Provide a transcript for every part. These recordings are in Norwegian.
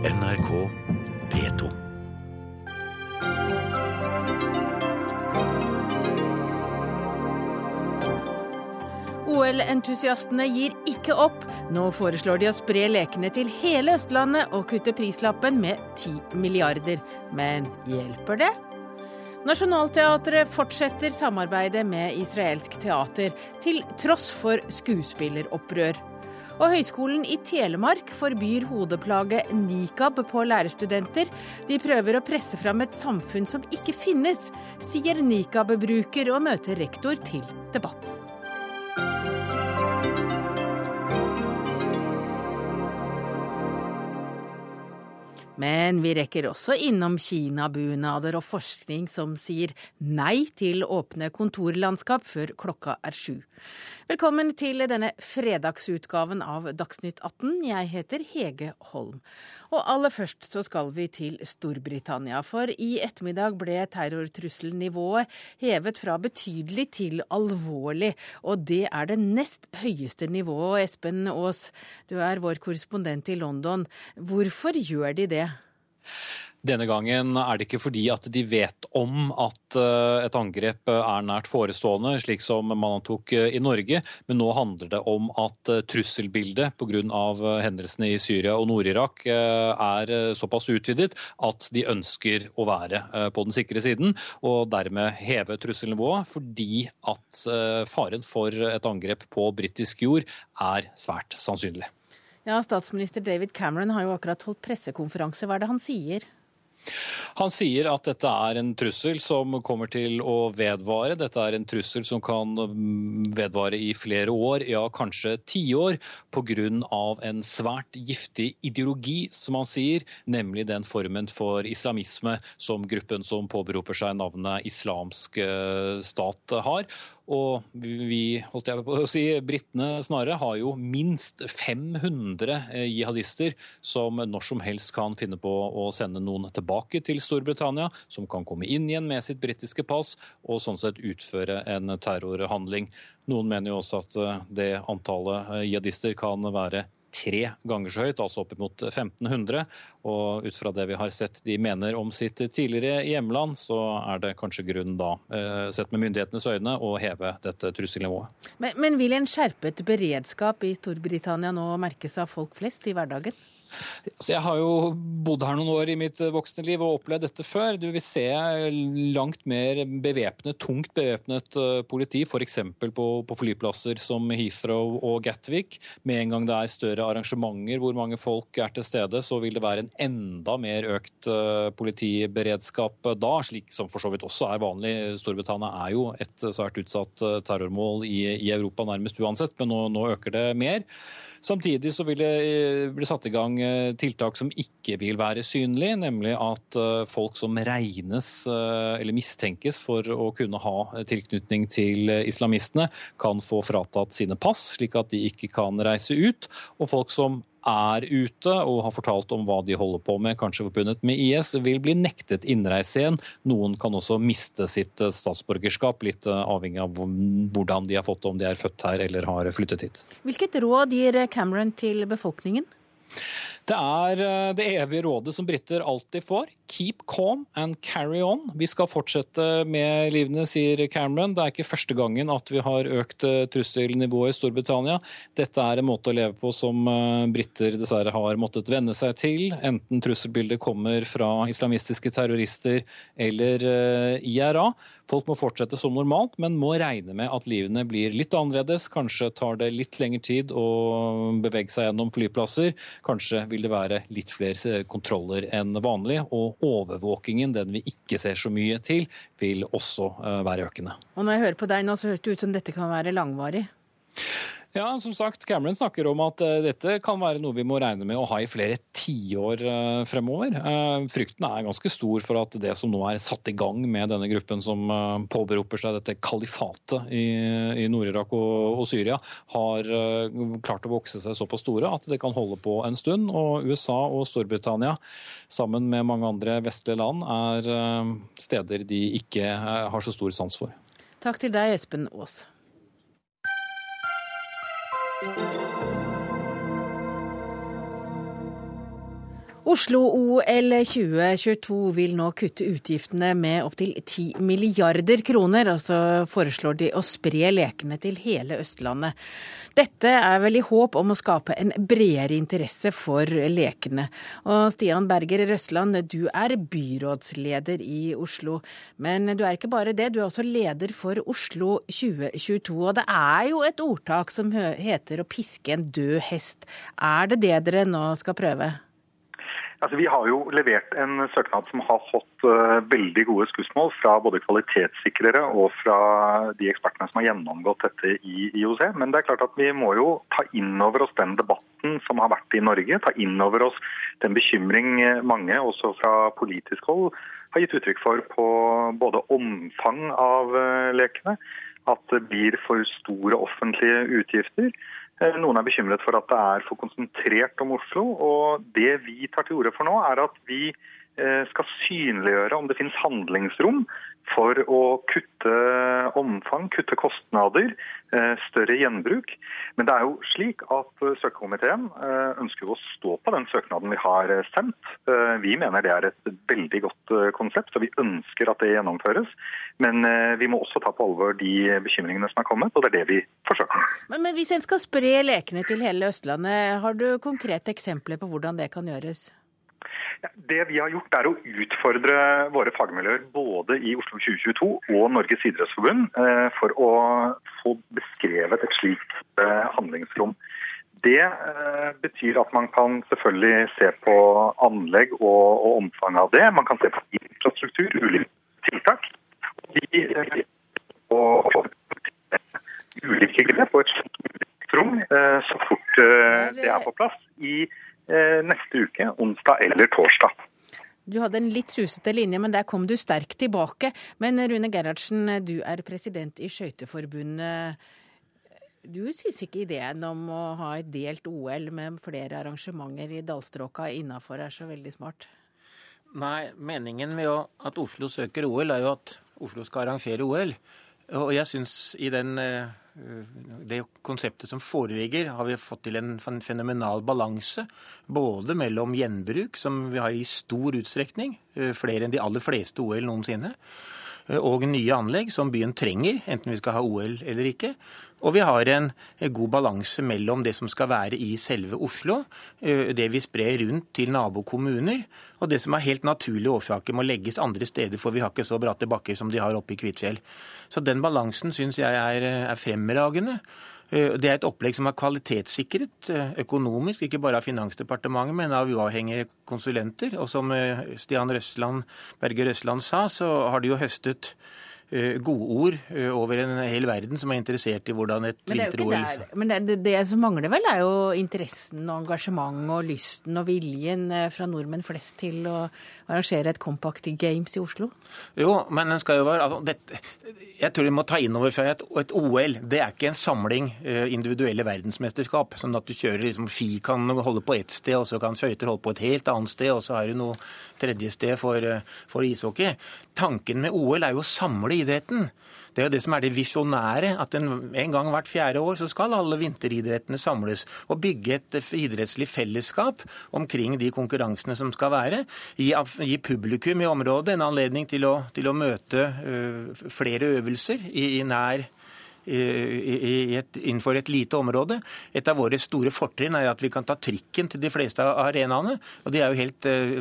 NRK P2. OL-entusiastene gir ikke opp. Nå foreslår de å spre lekene til hele Østlandet og kutte prislappen med 10 milliarder. Men hjelper det? Nationaltheatret fortsetter samarbeidet med israelsk teater, til tross for skuespilleropprør. Og Høgskolen i Telemark forbyr hodeplaget nikab på lærerstudenter. De prøver å presse fram et samfunn som ikke finnes, sier nikab-bruker og møter rektor til debatt. Men vi rekker også innom kinabunader og forskning som sier nei til åpne kontorlandskap før klokka er sju. Velkommen til denne fredagsutgaven av Dagsnytt 18. Jeg heter Hege Holm. Og aller først så skal vi til Storbritannia. For i ettermiddag ble terrortrusselnivået hevet fra betydelig til alvorlig. Og det er det nest høyeste nivået. Espen Aas, du er vår korrespondent i London. Hvorfor gjør de det? Denne gangen er det ikke fordi at de vet om at eh, et angrep er nært forestående, slik som man antok eh, i Norge, men nå handler det om at eh, trusselbildet pga. hendelsene i Syria og Nord-Irak er såpass utvidet at de ønsker å være på den sikre siden, og dermed heve trusselnivået fordi at faren for et angrep på britisk jord er svært sannsynlig. Ja, Statsminister David Cameron har jo akkurat holdt pressekonferanse. Hva er det han sier? Han sier at dette er en trussel som kommer til å vedvare. Dette er en trussel som kan mm, vedvare i flere år, ja kanskje tiår, pga. en svært giftig ideologi, som han sier, nemlig den formen for islamisme som gruppen som påberoper seg navnet islamsk eh, stat har. Og vi, holdt jeg på å si, britene snarere, har jo minst 500 eh, jihadister som når som helst kan finne på å sende noen tilbake til Storbritannia, som kan komme inn igjen med sitt britiske pass og sånn sett utføre en terrorhandling. Noen mener jo også at eh, det antallet eh, jihadister kan være tre ganger så høyt, altså oppimot 1500. Og ut fra det vi har sett de mener om sitt tidligere hjemland, så er det kanskje grunn da, eh, sett med myndighetenes øyne, å heve dette trusselnivået. Men, men vil en skjerpet beredskap i Storbritannia nå merkes av folk flest i hverdagen? Altså, jeg har jo bodd her noen år i mitt voksne liv og opplevd dette før. Du vil se langt mer bevæpnet, tungt bevæpnet eh, politi, f.eks. På, på flyplasser som Heathrow og Gatwick. Med en gang det er større arrangementer hvor mange folk er til stede, så vil det være en enda mer økt eh, politiberedskap da, slik som for så vidt også er vanlig. Storbritannia er jo et svært utsatt eh, terrormål i, i Europa nærmest uansett, men nå, nå øker det mer. Samtidig så vil det eh, bli satt i gang eh, tiltak som ikke vil være synlige, nemlig at eh, folk som regnes eller mistenkes for å kunne ha tilknytning til islamistene, kan få fratatt sine pass, slik at de ikke kan reise ut. Og folk som er ute og har fortalt om hva de holder på med, kanskje forbundet med IS, vil bli nektet innreise igjen. Noen kan også miste sitt eh, statsborgerskap, litt eh, avhengig av hvordan de har fått det, om de er født her eller har flyttet hit. Hvilket råd gir Cameron til befolkningen? Det er eh, det evige rådet som briter alltid får. Keep calm and carry on. Vi skal fortsette med livene, sier Cameron. Det er ikke første gangen at vi har økt eh, trusselnivået i Storbritannia. Dette er en måte å leve på som eh, briter dessverre har måttet venne seg til. Enten trusselbildet kommer fra islamistiske terrorister eller IRA. Folk må fortsette som normalt, men må regne med at livene blir litt annerledes. Kanskje tar det litt lengre tid å bevege seg gjennom flyplasser. Kanskje vil det være litt flere kontroller enn vanlig. Og overvåkingen, den vi ikke ser så mye til, vil også eh, være økende. Og når jeg hører på deg nå, så høres det ut som dette kan være langvarig? Ja, som sagt, Cameron snakker om at uh, dette kan være noe vi må regne med å ha i flere tiår uh, fremover. Uh, frykten er ganske stor for at det som nå er satt i gang med denne gruppen som påberoper seg dette kalifatet i, Nord-Irak og, Syria, har klart å vokse seg såpass store at det kan holde på en stund. Og USA og Storbritannia, sammen med mange andre vestlige land, er steder de ikke har så stor sans for. Takk til deg, Espen Aas. Música Oslo-OL 2022 vil nå kutte utgiftene med opptil 10 milliarder kroner, og så foreslår de å spre lekene til hele Østlandet. Dette er vel i håp om å skape en bredere interesse for lekene. Og Stian Berger Røsland, du er byrådsleder i Oslo. Men du er ikke bare det, du er også leder for Oslo 2022. Og det er jo et ordtak som heter å piske en død hest. Er det det dere nå skal prøve? Altså, vi har jo levert en søknad som har fått uh, veldig gode skussmål fra både kvalitetssikrere og fra de ekspertene som har gjennomgått dette i IOC. Men det er klart at vi må jo ta inn over oss den debatten som har vært i Norge. Ta inn over oss den bekymring mange, også fra politisk hold, har gitt uttrykk for på både omfang av uh, lekene, at det blir for store offentlige utgifter Eh, noen er bekymret for at det er for konsentrert om Oslo. og Det vi tar til orde for nå, er at vi eh, skal synliggjøre om det finnes handlingsrom for å kutte omfang, kutte kostnader, eh, større gjenbruk. Men det er jo slik at søkekomiteen ønsker å stå på den søknaden vi har sendt. Vi mener det er et veldig godt konsept, og vi ønsker at det gjennomføres. Men vi må også ta på alvor de bekymringene som er kommet, og det er det vi forsøker. Men, men hvis en skal spre lekene til hele Østlandet, har du konkrete eksempler på hvordan det kan gjøres? Det vi har gjort, er å utfordre våre fagmiljøer både i Oslo 2022 og Norges idrettsforbund eh, for å få beskrevet et slikt eh, handlingsrom. Det eh, betyr at man kan selvfølgelig se på anlegg og, og omfanget av det. Man kan se på infrastruktur, ulike tiltak. Vi, og, ulike grep og et slikt rom så fort det er på plass. i neste uke, onsdag eller torsdag. Du hadde en litt susete linje, men der kom du sterkt tilbake. Men Rune Gerhardsen, du er president i Skøyteforbundet. Du synes ikke ideen om å ha et delt OL med flere arrangementer i dalstråka innafor er så veldig smart? Nei, meningen med at Oslo søker OL, er jo at Oslo skal arrangere OL. Og jeg syns i den eh, det konseptet som foreligger, har vi fått til en fenomenal balanse. Både mellom gjenbruk, som vi har i stor utstrekning, eh, flere enn de aller fleste OL noensinne, eh, og nye anlegg som byen trenger, enten vi skal ha OL eller ikke. Og vi har en god balanse mellom det som skal være i selve Oslo, eh, det vi sprer rundt til nabokommuner, og det som er helt naturlige årsaker må legges andre steder, for vi har ikke så bratte bakker som de har oppe i Kvitfjell. Så den balansen syns jeg er fremragende. Eh, det er et opplegg som er kvalitetssikret eh, økonomisk, ikke bare av Finansdepartementet, men av uavhengige konsulenter. Og som Stian Røsland, Berger Røsland sa, så har de jo høstet Eh, godord eh, over en hel verden som er interessert i hvordan et vinter-OL Men det, det, som mangler vel, er jo interessen og engasjementet og lysten og viljen eh, fra nordmenn flest til å arrangere et Compact Games i Oslo? Jo, men den skal jo være altså, dette, Jeg tror vi må ta inn over seg at et OL det er ikke en samling individuelle verdensmesterskap. Sånn at du kjører liksom ski kan holde på ett sted, og så kan skøyter holde på et helt annet sted, og så har du noe tredje sted for, for ishockey. Tanken med OL er jo å samle idretten. Det er jo det som er det visjonære, at en, en, gang hvert fjerde år så skal alle vinteridrettene samles og bygge et idrettslig fellesskap omkring de konkurransene som skal være. Gi, gi publikum i området en anledning til å, til å møte ø, flere øvelser i, i nær et, innenfor et lite område. Et av våre store fortrinn er at vi kan ta trikken til de fleste av arenaene. Og det er jo helt eh,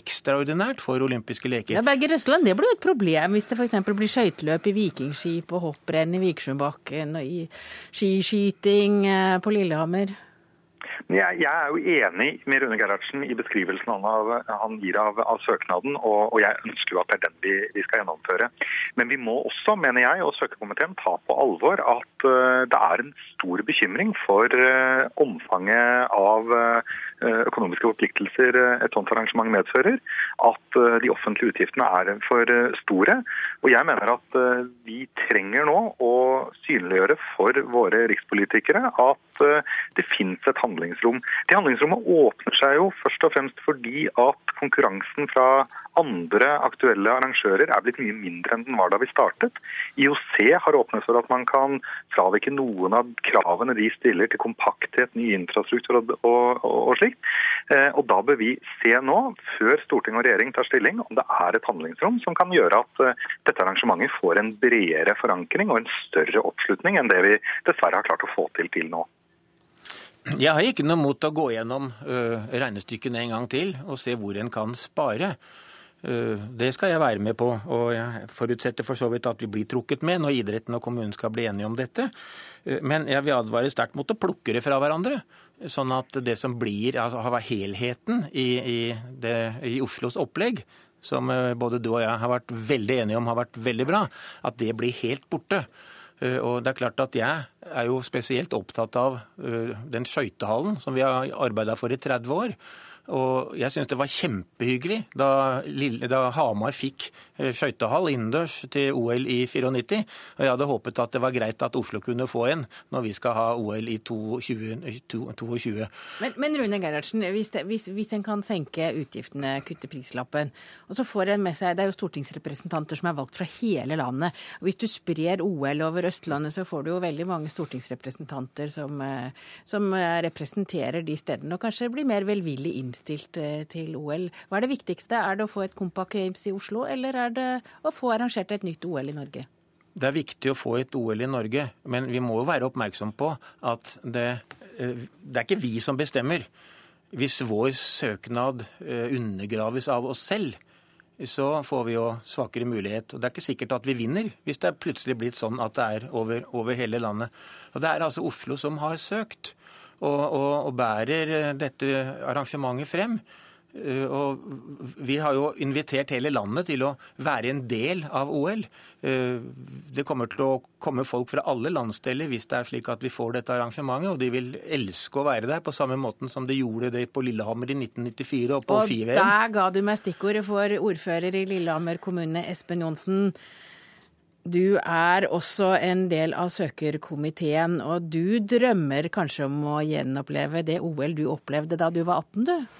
ekstraordinært for olympiske leker. Ja, Berger Røsland, det blir jo et problem hvis det f.eks. blir skøyteløp i Vikingskip og hopprenn i Vikersundbakken og i skiskyting eh, på Lillehammer? Jeg, er jo enig med Rune Gerhardsen i beskrivelsen han, av, han gir av, av søknaden, og, og, jeg ønsker jo at det er den vi, vi, skal gjennomføre. Men vi må også, mener jeg, og søkerkomiteen ta på alvor at uh, det er en stor bekymring for uh, omfanget av uh, økonomiske forpliktelser et sånt arrangement medfører. At de offentlige utgiftene er for store. Og jeg mener at vi trenger nå å synliggjøre for våre rikspolitikere at at det finnes et handlingsrom. Det handlingsrommet åpner seg jo først og fremst fordi at konkurransen fra andre aktuelle arrangører er blitt mye mindre enn den var da vi startet. IOC har åpnet for at man kan fravike noen av kravene de stiller til kompakthet, ny infrastruktur og, og, og slikt. Eh, og da bør vi se nå, før storting og regjering tar stilling, om det er et handlingsrom som kan gjøre at eh, dette arrangementet får en bredere forankring og en større oppslutning enn det vi dessverre har klart å få til til nå. Jeg har ikke noe mot å gå gjennom uh, regnestykkene en gang til og se hvor en kan spare. Uh, det skal jeg være med på, og jeg forutsetter for så vidt at vi blir trukket med når idretten og kommunen skal bli enige om dette. Uh, men jeg vil advare sterkt mot å plukke det fra hverandre. Sånn at det som blir altså, helheten i, i, det, i Oslos opplegg, som både du og jeg har vært veldig enige om har vært veldig bra, at det blir helt borte. Eh, og det er klart at Jeg er jo spesielt opptatt av eh, den skøytehallen som vi har arbeida for i 30 år. Og jeg syns det var kjempehyggelig da, da Hamar fikk eh, skøytehall innendørs til OL i 94. Og jeg hadde håpet at det var greit at Oslo kunne få en når vi skal ha OL i 2022. Men, men Rune Gerhardsen, hvis, hvis, hvis, en kan senke utgiftene, kutte prislappen, og så får en med seg Det er jo stortingsrepresentanter som er valgt fra hele landet. og Hvis du sprer OL over Østlandet, så får du jo veldig mange stortingsrepresentanter som, eh, som eh, representerer de stedene, og kanskje blir mer velvillig innstilt innstilt eh, til OL. Hva er det viktigste? Er det å få et Compact Games i Oslo, eller er det å få arrangert et nytt OL i Norge? Det er viktig å få et OL i Norge, men vi må jo være oppmerksom på at det, eh, det er ikke vi som bestemmer. Hvis vår søknad eh, undergraves av oss selv, så får vi jo svakere mulighet. Og Det er ikke sikkert at vi vinner, hvis det er plutselig blitt sånn at det er over, over hele landet. Og Det er altså Oslo som har søkt og, og, og bærer eh, dette arrangementet frem. Eh, og vi har jo invitert hele landet til å være en del av OL. Eh, det kommer til å komme folk fra alle landsdeler hvis det er slik at vi får dette arrangementet. Og de vil elske å være der, på samme måten som de gjorde det på Lillehammer i 1994 og på Ski-VM. Og der ga du meg stikkordet for ordfører i Lillehammer kommune, Espen Johnsen. Du er også en del av søkerkomiteen, og du drømmer kanskje om å gjenoppleve det OL du opplevde da du var 18, du?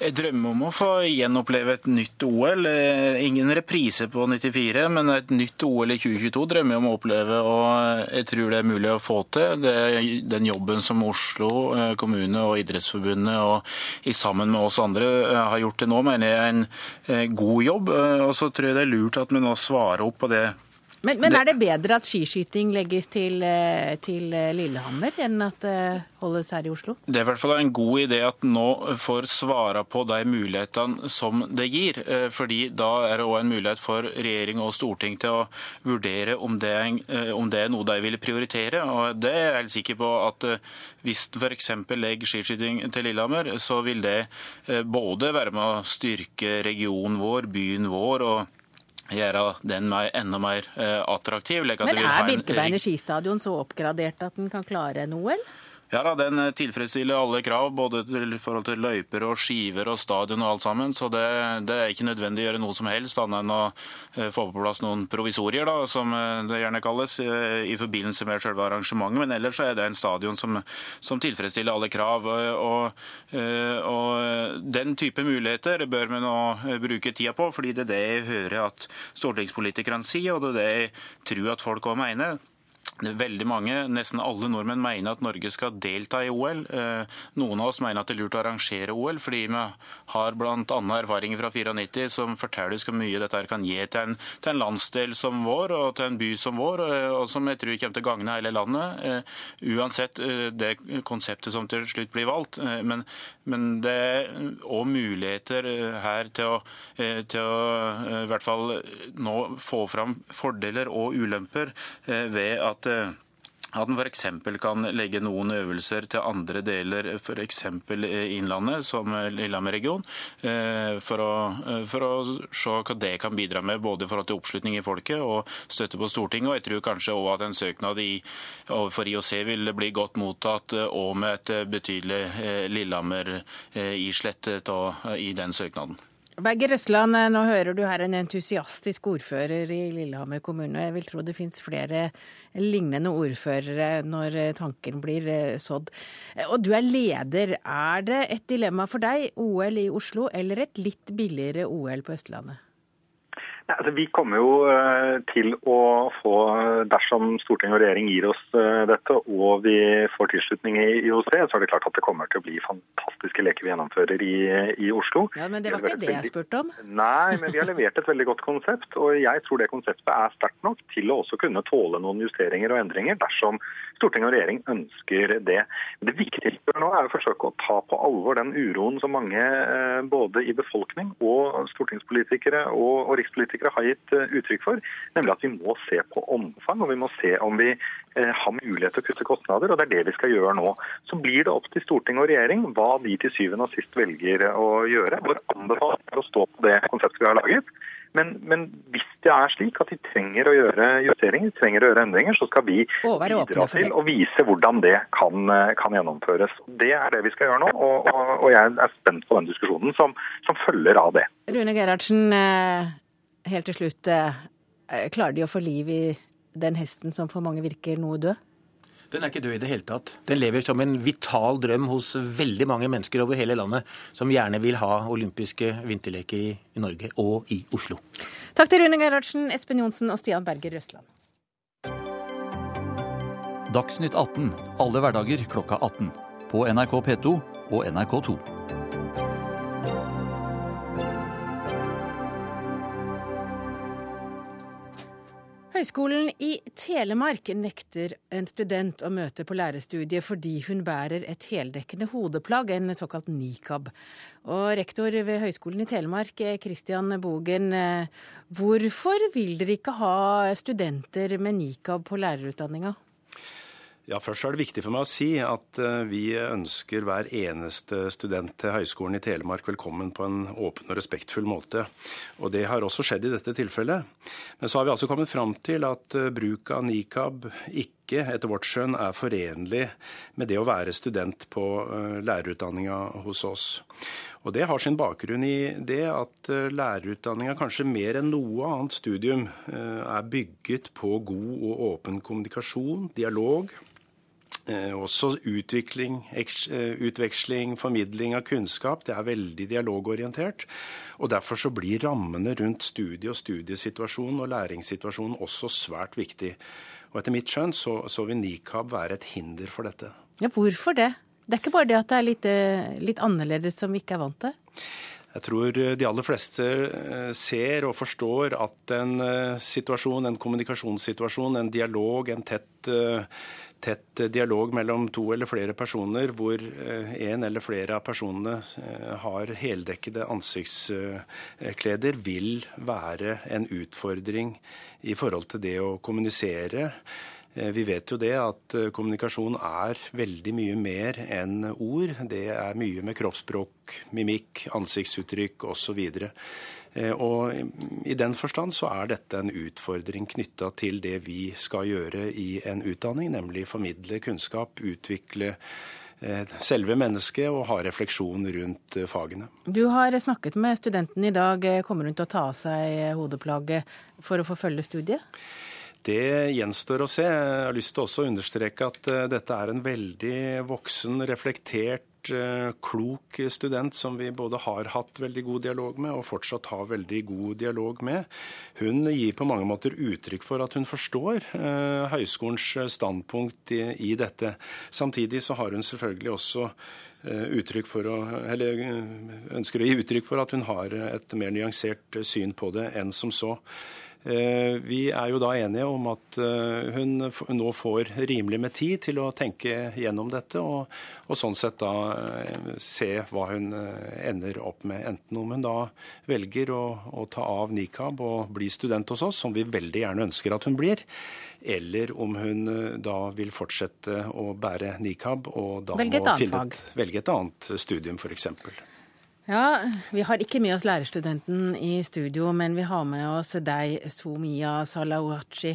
Jeg drømmer om å få gjenoppleve et nytt OL. Eh, ingen reprise på 94, men et nytt OL i 2022 drømmer jeg om å oppleve. og Jeg tror det er mulig å få til. Det er den jobben som Oslo eh, kommune og Idrettsforbundet og sammen med oss andre eh, har gjort til nå, mener jeg er en god jobb. Og så tror jeg det er lurt at vi nå svarer opp på det men, men, er det bedre at skiskyting legges til, eh, til, eh, Lillehammer enn at det holdes her i Oslo? Det er i hvert fall en god idé at nå får svare på de mulighetene som det gir. Eh, fordi da er det òg en mulighet for regjering og storting til å vurdere om det, er, om det er noe de vil prioritere. Og det er jeg helt sikker på at hvis en f.eks. legger skiskyting til Lillehammer, så vil det både være med å styrke regionen vår, byen vår. og gjøre den mer, enda mer uh, attraktiv. Men er Birkebeiner skistadion så oppgradert at den kan klare en OL? Ja da, Den eh, tilfredsstiller alle krav, både i forhold til løyper og skiver og stadion og alt sammen. Så det, det, er ikke nødvendig å gjøre noe som helst annet enn å eh, få på plass noen provisorier, da, som eh, det gjerne kalles, i forbindelse med selve arrangementet. Men ellers er det en stadion som, som tilfredsstiller alle krav. Og, og, den type muligheter bør vi nå bruke tida på, fordi det er det jeg hører at stortingspolitikerne sier, og det er det jeg tror at folk òg mener. Veldig mange, nesten alle nordmenn, mener at Norge skal delta i OL. Eh, noen av oss mener at det er lurt å arrangere OL, fordi vi har bl.a. erfaringer fra 94 som forteller hvor mye dette kan gi til en, til en, landsdel som vår og til en by som vår, eh, og som jeg tror kommer til å gagne hele landet. Eh, uansett det konseptet som til slutt blir valgt. Men, men det er òg muligheter her til å, til å i hvert fall nå få fram fordeler og ulemper ved at Eh, at en f.eks. kan legge noen øvelser til andre deler, f.eks. Innlandet, som Lillehammer-region, eh, for, for, å se hva det kan bidra med, både i forhold til oppslutning i folket og støtte på Stortinget. Og jeg tror kanskje òg at en søknad i, overfor IOC vil bli godt mottatt òg med et betydelig eh, Lillehammer-islett i den søknaden. Berger Røsland, eh, nå hører du her en entusiastisk ordfører i Lillehammer kommune. Jeg vil tro det fins flere lignende ordførere når eh, tanken blir eh, sådd. Og du er leder. Er det et dilemma for deg, OL i Oslo eller et litt billigere OL på Østlandet? Altså, vi kommer jo eh, til å få, dersom storting og regjering gir oss eh, dette og vi får tilslutning i IOC, så er det klart at det kommer til å bli fantastiske leker vi gjennomfører i, i Oslo. Ja, Men det var ikke det jeg spurte om. Nei, men vi har levert et veldig godt konsept. Og jeg tror det konseptet er sterkt nok til å også kunne tåle noen justeringer og endringer dersom storting og regjering ønsker det. Det viktigste nå er å forsøke å ta på alvor den uroen som mange eh, både i befolkning og stortingspolitikere og, og rikspolitikere politikere har gitt eh, uttrykk for, nemlig at vi må se på omfang og vi må se om vi eh, har mulighet til å kutte kostnader. og Det er det vi skal gjøre nå. Så blir det opp til storting og regjering hva de til syvende og sist velger å gjøre. Vår anbefaling er å stå på det konseptet vi har laget. Men, men, hvis det er slik at de trenger å gjøre justeringer, trenger å gjøre endringer, så skal vi bidra til å vise hvordan det kan, eh, kan, gjennomføres. Det er det vi skal gjøre nå, og, og, og jeg er spent på den diskusjonen som, som følger av det. Rune Gerhardsen, helt til slutt, eh, klarer de å få liv i den hesten som for mange virker noe død? Den er ikke død i det hele tatt. Den lever som en vital drøm hos veldig mange mennesker over hele landet som gjerne vil ha olympiske vinterleker i Norge og i Oslo. Takk til Rune Gerhardsen, Espen Johnsen og Stian Berger Røsland. Dagsnytt 18 alle hverdager klokka 18. På NRK P2 og NRK2. Høgskolen i Telemark nekter en student å møte på lærerstudiet fordi hun bærer et heldekkende hodeplagg, en såkalt nikab. Og rektor ved Høgskolen i Telemark, Christian Bogen, hvorfor vil dere ikke ha studenter med nikab på lærerutdanninga? Ja, Først er det viktig for meg å si at eh, vi ønsker hver eneste student til Høgskolen i Telemark velkommen på en åpen og respektfull måte. Og det har også skjedd i dette tilfellet. Men så har vi altså kommet fram til at eh, bruk av nikab ikke etter vårt skjønn er forenlig med det å være student på eh, lærerutdanninga hos oss. Og Det har sin bakgrunn i det at lærerutdanninga kanskje mer enn noe annet studium er bygget på god og åpen kommunikasjon, dialog, også utvikling, eh, utveksling, formidling av kunnskap. Det er veldig dialogorientert. Og Derfor så blir rammene rundt studie og studiesituasjonen og læringssituasjonen også svært viktig. Og Etter mitt skjønn så, så vil nikab være et hinder for dette. Ja, Hvorfor det? Det er ikke bare det at det er litt, eh, litt annerledes som vi ikke er vant til? Jeg tror de aller fleste ser og forstår at en situasjon, en kommunikasjonssituasjon, en dialog, en tett tett dialog mellom to eller flere personer, hvor eh, en eller flere av personene eh, har heldekkede ansiktskleder, vil være en utfordring i forhold til det å kommunisere. Eh, vi vet jo det at kommunikasjon er veldig mye mer enn ord. Det er mye med kroppsspråk, mimikk, ansiktsuttrykk osv. Eh, og I den forstand så er dette en utfordring knytta til det vi skal gjøre i en utdanning, nemlig formidle kunnskap, utvikle eh, selve mennesket og ha refleksjon rundt eh, fagene. Du har snakket med studenten i dag. Kommer hun til å ta av seg hodeplagget for å forfølge studiet? Det gjenstår å se. Jeg har lyst til også å understreke at dette er en veldig voksen, reflektert Eh, klok student som vi både har hatt veldig god dialog med og fortsatt har veldig god dialog med. Hun gir på mange måter uttrykk for at hun forstår eh, høyskolens standpunkt i, i dette. Samtidig så har hun selvfølgelig også eh, uttrykk for å, eller ønsker å gi uttrykk for at hun har et mer nyansert syn på det enn som så. Eh, vi er jo da enige om at eh, hun nå får rimelig med tid til å tenke gjennom dette, og, og sånn sett da eh, se hva hun ender opp med. Enten om hun da velger å, å ta av nikab og bli student hos oss, som vi veldig gjerne ønsker at hun blir, eller om hun da vil fortsette å bære nikab og da velge må finne et, velge et annet studium, f.eks. Ja, Vi har ikke med oss lærerstudenten i studio, men vi har med oss deg, Somia Salawachi.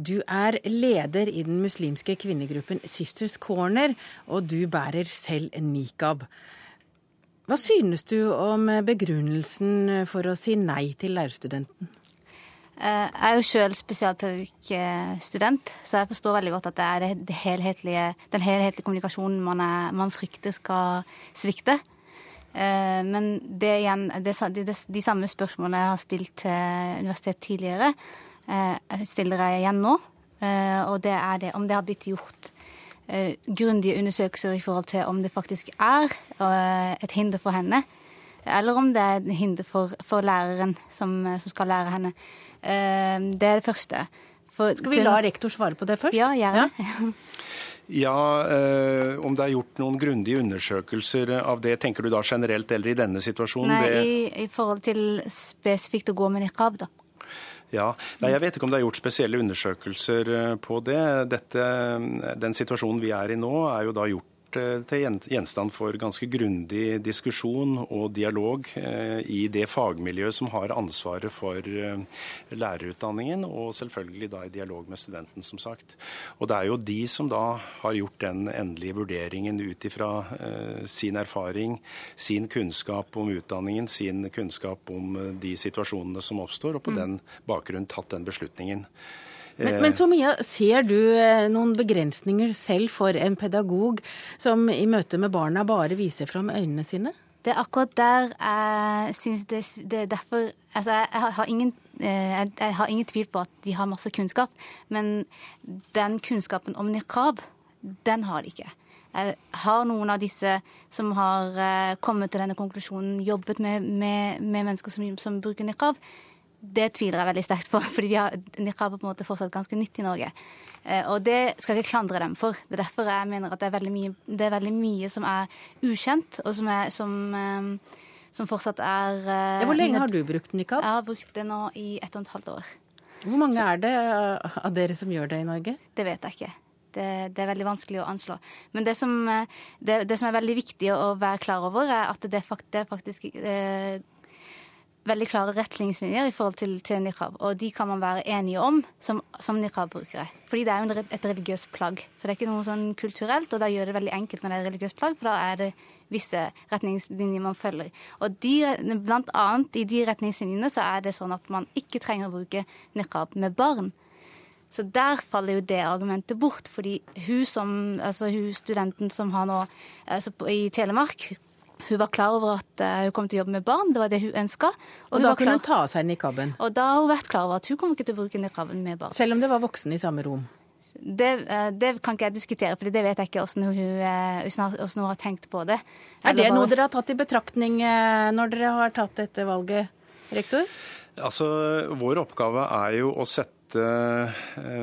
Du er leder i den muslimske kvinnegruppen Sisters Corner, og du bærer selv nikab. Hva synes du om begrunnelsen for å si nei til lærerstudenten? Jeg er jo sjøl spesialpedagogikkstudent, så jeg forstår veldig godt at det er det helhetlige, den helhetlige kommunikasjonen man, er, man, frykter skal svikte. Men det igjen, det, de, de, samme spørsmålene jeg har stilt til universitetet tidligere, stiller jeg igjen nå. Og det er det om det har blitt gjort grundige undersøkelser i forhold til om det faktisk er et hinder for henne, eller om det er et hinder for, for læreren som, som skal lære henne. Det er det første. For, Skal vi la rektor svare på det først? Ja, gjerne. Ja. Ja, eh, Om det er gjort noen grundige undersøkelser av det, tenker du da generelt eller i denne situasjonen? Nei, det... i, i, forhold til spesifikt å gå med niqab, da. Ja, Nei, Jeg vet ikke om det er gjort spesielle undersøkelser eh, på det. Dette, den situasjonen vi er i nå, er jo da gjort til gjenstand for ganske grundig diskusjon og dialog eh, i det fagmiljøet som har ansvaret for eh, lærerutdanningen, og selvfølgelig da i dialog med studenten, som sagt. Og det er jo de som da har gjort den endelige vurderingen ut ifra sin erfaring, sin kunnskap om utdanningen, sin kunnskap om de situasjonene som oppstår, og på mm. den bakgrunn tatt den beslutningen. Men, men så mye, ser du eh, noen begrensninger selv for en pedagog som i møte med barna bare viser fram øynene sine? Det er akkurat der jeg syns det, det, er derfor Altså, jeg har, ingen, eh, jeg har ingen tvil på at de har masse kunnskap, men den kunnskapen om niqab, den har de ikke. Jeg har noen av disse som har eh, kommet til denne konklusjonen, jobbet med, med, med mennesker som, som bruker niqab, det tviler jeg veldig sterkt på, fordi vi har niqab på en måte fortsatt ganske nytt i Norge. Eh, og det skal jeg ikke klandre dem for. Det er derfor jeg mener at det er veldig mye, er veldig mye som er ukjent, og som, er, som, eh, som fortsatt er ja, Hvor lenge har du brukt nikab? Jeg har brukt det nå i ett og et halvt år. Hvor mange er det av dere som gjør det i Norge? Det vet jeg ikke. Det, det, er veldig vanskelig å anslå. Men det som, det, det som, er veldig viktig å være klar over, er at det, er faktisk eh, veldig klare retningslinjer i forhold til, til niqab. Og de kan man være enige om som, som niqab-brukere. Fordi det er jo et religiøst plagg. Så det er ikke noe sånn kulturelt, og da gjør det veldig enkelt når det er et religiøst plagg, for da er det visse retningslinjer man følger. Og de, blant annet i de retningslinjene så er det sånn at man ikke trenger å bruke niqab med barn. Så der faller jo det argumentet bort, fordi hun, som, altså hun studenten som har nå altså i Telemark, hun var klar over at eh, hun kom til å jobbe med barn, det var det hun ønska. Og, og da kunne hun ta av seg nikaben? Og da har hun vært klar over at hun kom ikke til å bruke nikaben med barn. Selv om det var voksne i samme rom? Det, eh, det kan ikke jeg diskutere, for det vet jeg ikke hvordan hun, eh, hvordan hun har tenkt på det. Er det noe dere har tatt i betraktning når dere har tatt dette valget, rektor? Altså, Vår oppgave er jo å sette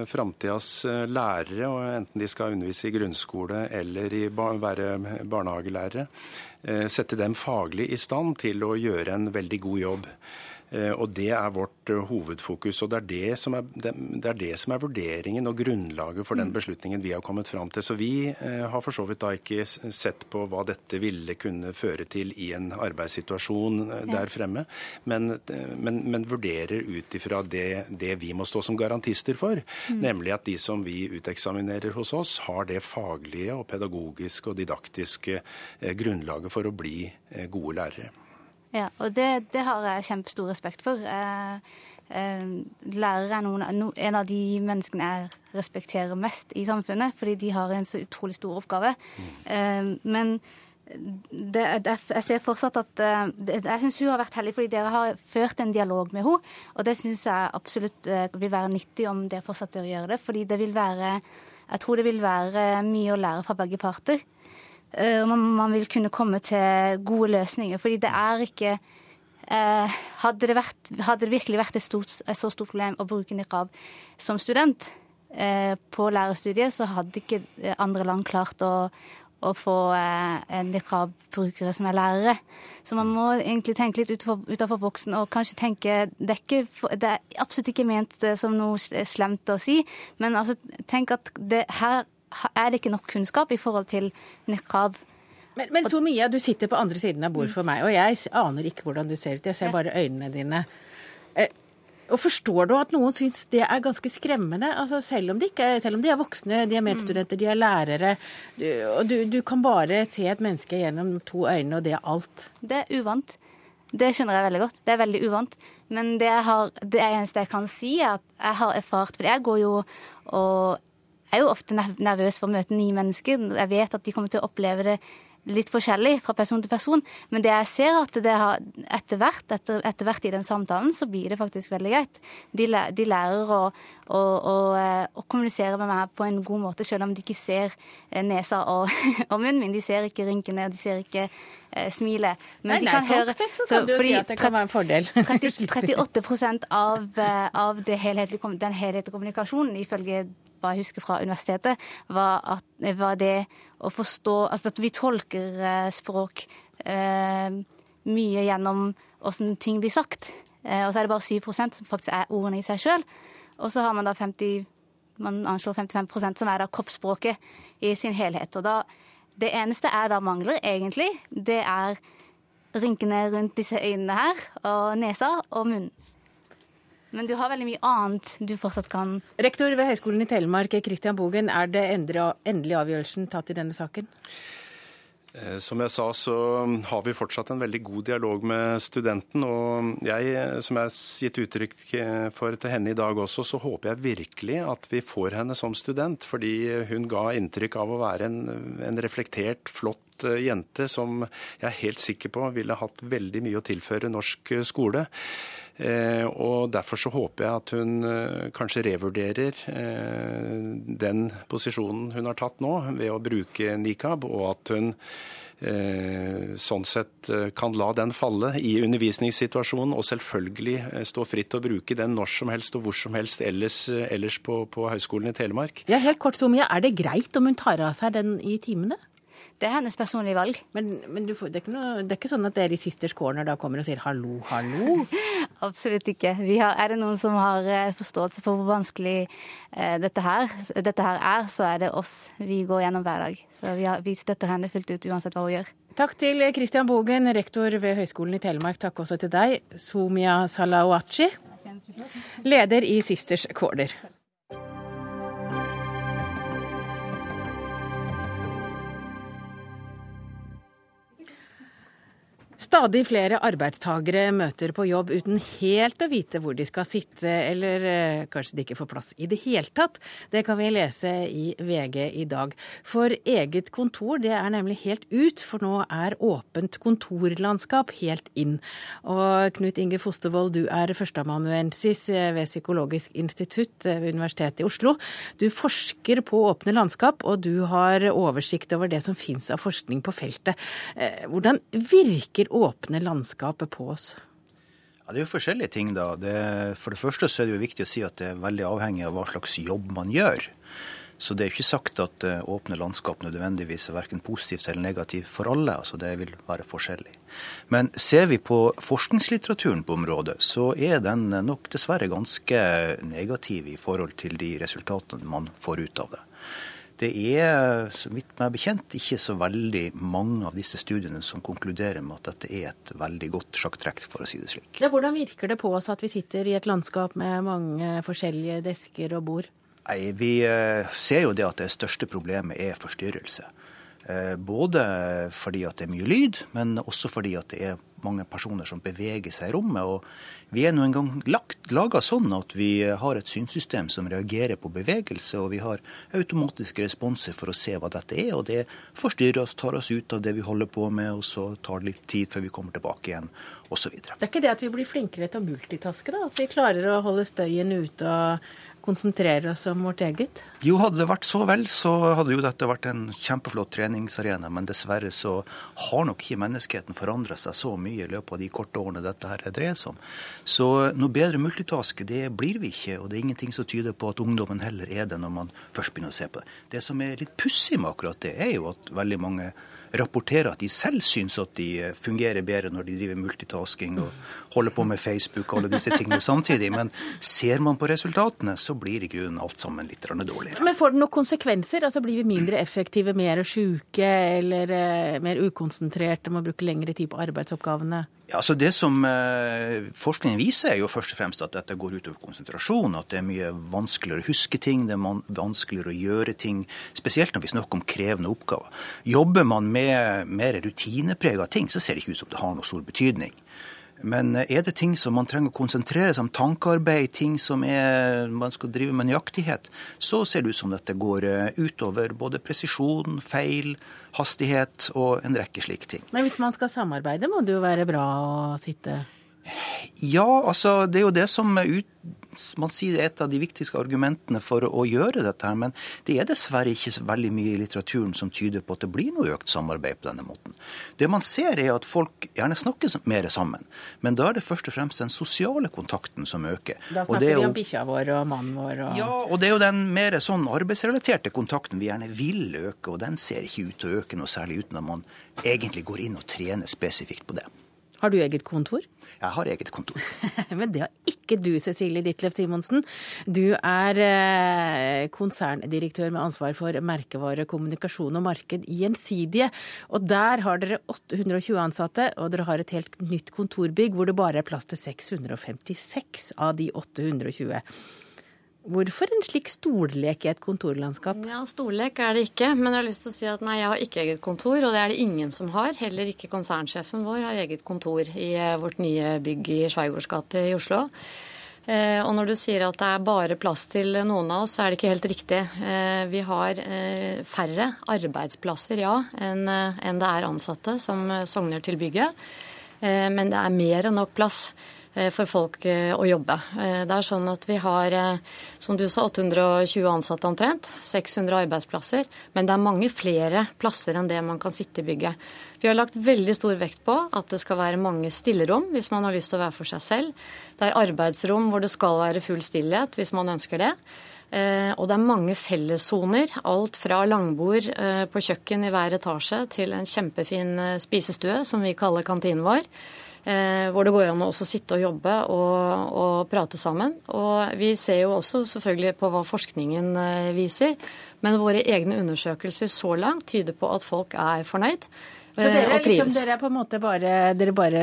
framtidas lærere, enten de skal undervise i grunnskole eller i være barnehagelærere, Eh, sette dem faglig i stand til å gjøre en veldig god jobb. Eh, og Det er vårt eh, hovedfokus. og det er det, som er, det er det som er vurderingen og grunnlaget for den mm. beslutningen vi har kommet fram til. Så Vi har for så vidt da ikke sett på hva dette ville kunne føre til i en arbeidssituasjon der fremme, men, men, men vurderer ut ifra det, det, vi må stå som garantister for, mm. nemlig at de som vi uteksaminerer hos oss, har det faglige og pedagogiske og didaktiske grunnlaget for å bli gode lærere. Ja, og det, det har jeg kjempestor respekt for. Eh, eh, lærere er noen, en av de menneskene jeg respekterer mest i samfunnet, fordi de har en så utrolig stor oppgave. Eh, men det, jeg ser fortsatt at Jeg syns hun har vært heldig, fordi dere har ført en dialog med henne. Og det syns jeg absolutt vil være nyttig om dere fortsetter å gjøre det. Fordi det vil være Jeg tror det vil være mye å lære fra begge parter. Eh, og man vil kunne komme til gode løsninger. Fordi det er ikke eh, hadde, det vært, hadde, det virkelig vært et, stort, et, så stort problem å bruke nikab som student eh, på lærerstudiet, så hadde ikke andre land klart å, å få nikab-brukere som er lærere. Så man må egentlig tenke litt utenfor boksen og kanskje tenke det er, ikke, det er, absolutt ikke ment som noe slemt å si, men altså, tenk at det, her er det ikke nok kunnskap i forhold til niqab. Men, men mye, du sitter på andre siden av bordet for meg, og jeg aner ikke hvordan du ser ut. Jeg ser bare øynene dine. Eh, Og Forstår du at noen syns det er ganske skremmende? Altså selv, om de ikke, selv om de er voksne, de er medstudenter, de er lærere. Du, og du, du kan bare se et menneske gjennom to øyne, og det er alt. Det er uvant. Det skjønner jeg veldig godt. Det er veldig uvant. Men det, har, det eneste jeg kan si, er at jeg har erfart For jeg går jo og er jo ofte nervøs for å møte nye mennesker. Jeg vet at de kommer til å oppleve det litt forskjellig fra person til person. Men det jeg ser at det har etter hvert, etter, etter hvert i den samtalen, så blir det faktisk veldig greit. De, de lærer å, å, å, eh, å, kommunisere med meg på en god måte, selv om de ikke ser eh, nesa og, og munnen min. De ser ikke rynkene, og de ser ikke eh, smilet. Men nei, de kan nei, høre så, så kan du si at det kan være en fordel. 30, 38 av, eh, av helhetlige, den helhetlige kommunikasjonen, ifølge hva jeg husker fra universitetet, var, at, var det å forstå Altså at vi tolker eh, språk eh, mye gjennom åssen ting blir sagt. Eh, og så er det bare 7% som faktisk er ordene i seg sjøl. Og så har man da 50 man anslår 55% som er da kroppsspråket i sin helhet. Og da, det eneste jeg da mangler, egentlig, det er rynkene rundt disse øynene her, og nesa og munnen. Men du har veldig mye annet du fortsatt kan Rektor ved Høgskolen i Telemark, Christian Bogen, er det endelig avgjørelsen tatt i denne saken? Eh, som jeg sa, så har vi fortsatt en veldig god dialog med studenten. Og jeg, som jeg har gitt uttrykk for til henne i dag også, så håper jeg virkelig at vi får henne som student. Fordi hun ga inntrykk av å være en, en reflektert, flott eh, jente som jeg er helt sikker på ville hatt veldig mye å tilføre norsk skole. Eh, og Derfor så håper jeg at hun eh, kanskje revurderer eh, den posisjonen hun har tatt nå, ved å bruke nikab, og at hun sånn sett kan la den falle i undervisningssituasjonen, og selvfølgelig stå fritt til å bruke den når som helst og hvor som helst ellers, ellers på, på Høgskolen i Telemark. Ja, helt kort, Somia, Er det greit om hun tar av seg den i timene? Det er hennes personlige valg. Men, men får, det, er noe, det, er ikke sånn at dere i Sisters Corner da kommer og sier hallo, hallo? Absolutt ikke. Har, er det noen som har eh, forståelse for hvor vanskelig eh, dette, her, dette, her, er, så er det oss vi går gjennom hver dag. Så vi, har, vi støtter henne fullt ut uansett hva hun gjør. Takk til Christian Bogen, rektor ved Høgskolen i Telemark. Takk også til deg, Sumia Salawachi, leder i Sisters Corner. Stadig flere arbeidstagere møter på jobb uten helt å vite hvor de skal sitte, eller eh, kanskje de ikke får plass i det hele tatt. Det kan vi lese i VG i dag. For eget kontor det er nemlig helt ut, for nå er åpent kontorlandskap helt inn. Og Knut Inge Fostervold, du er førsteamanuensis ved Psykologisk institutt ved Universitetet i Oslo. Du forsker på åpne landskap, og du har oversikt over det som fins av forskning på feltet. Eh, hvordan virker åpne landskapet på oss? Ja, Det er jo forskjellige ting. da. Det, for det første så er det jo viktig å si at det er veldig avhengig av hva slags jobb man gjør. Så det er jo ikke sagt at eh, åpne landskap nødvendigvis er verken positivt eller negativt for alle. altså Det vil være forskjellig. Men ser vi på forskningslitteraturen på området, så er den nok dessverre ganske negativ i forhold til de resultatene man får ut av det. Det er så vidt meg bekjent ikke så veldig mange av disse studiene som konkluderer med at dette er et veldig godt sjakktrekk, for å si det slik. Ja, hvordan virker det på oss at vi sitter i et landskap med mange forskjellige desker og bord? Nei, Vi eh, ser jo det at det største problemet er forstyrrelse. Eh, både fordi at det er mye lyd, men også fordi at det er mange personer som beveger seg i rommet. og vi er nå engang laga sånn at vi har et synssystem som reagerer på bevegelse, og vi har automatiske responser for å se hva dette er. og Det forstyrrer oss, tar oss ut av det vi holder på med, og så tar det litt tid før vi kommer tilbake igjen, osv. Det er ikke det at vi blir flinkere til å multitaske, da? At vi klarer å holde støyen ute og konsentrere oss om vårt eget? Jo, hadde det vært så vel, så hadde jo dette vært en kjempeflott treningsarena. Men dessverre så har nok ikke menneskeheten forandra seg så mye i løpet av de korte årene dette her dreier seg om. Så noe bedre multitask, det blir vi ikke. Og det er ingenting som tyder på at ungdommen heller er det når man først begynner å se på det. Det som er litt pussig med akkurat det, er jo at veldig mange rapporterer at de selv syns at de eh, fungerer bedre når de driver multitasking og holder på med Facebook og alle disse tingene samtidig. Men ser man på resultatene, så blir i grunnen alt sammen litt dårligere. Men får det noen konsekvenser? Altså Blir vi mindre effektive, mer sjuke eller uh, mer ukonsentrerte, må bruke lengre tid på arbeidsoppgavene? Altså Det som eh, forskningen viser, er jo først og fremst at dette går utover konsentrasjon. At det er mye vanskeligere å huske ting, det er vanskeligere å gjøre ting. Spesielt når vi snakker om krevende oppgaver. Jobber man med mer rutineprega ting, så ser det ikke ut som det har noe stor betydning. Men er det ting som man trenger å konsentrere seg om, tankearbeid, ting som er, man skal drive med nøyaktighet, så ser det ut som dette går eh, utover både presisjon, feil, hastighet og en rekke slike ting. Men hvis man skal samarbeide, må det jo være bra å sitte Ja, altså det er jo det som ut, man sier er et av de viktigste argumentene for å gjøre dette. her, Men det er dessverre ikke så veldig mye i litteraturen som tyder på at det blir noe økt samarbeid på denne måten. Det man ser er at folk gjerne snakker mer sammen, men da er det først og fremst den sosiale kontakten som øker. Da snakker jo, vi om bikkja vår og mannen vår og Ja, og det er jo den mer sånn arbeidsrelaterte kontakten vi gjerne vil øke, og den ser ikke ut til å øke noe særlig uten at man egentlig går inn og trener spesifikt på det. Har du eget kontor? Jeg har eget kontor. Men det har ikke du, Cecilie Ditlev Simonsen. Du er eh, konserndirektør med ansvar for merkevare, kommunikasjon og marked i Gjensidige. Og der har dere 820 ansatte, og dere har et helt nytt kontorbygg hvor det bare er plass til 656 av de 820. Hvorfor en slik stollek i et kontorlandskap? Ja, Stollek er det ikke, men jeg har lyst til å si at nei, jeg har ikke eget kontor. Og det er det ingen som har. Heller ikke konsernsjefen vår har eget kontor i eh, vårt nye bygg i Sveigårds gate i Oslo. Eh, og når du sier at det er bare plass til noen av oss, så er det ikke helt riktig. Eh, vi har færre arbeidsplasser, ja, enn det er ansatte som sogner til bygget. Men det er mer enn nok plass. Eh, for folk eh, å jobbe. Eh, det er sånn at vi har, som du sa, 820 ansatte omtrent. 600 arbeidsplasser. Men det er mange flere plasser enn det man kan sitte i bygget. Vi har lagt veldig stor vekt på at det skal være mange stillerom hvis man har lyst til å være for seg selv. Det er arbeidsrom hvor det skal være full stillhet hvis man ønsker det. Og det er mange fellessoner. Alt fra langbord på kjøkken i hver etasje til en kjempefin spisestue, som vi kaller kantinen vår. Eh, hvor det går an å også sitte og jobbe og, og, prate sammen. Og vi ser jo også selvfølgelig på hva forskningen eh, viser, men våre egne undersøkelser så langt tyder på at folk er fornøyd. Så dere, eh, liksom, dere er på en måte bare Dere bare,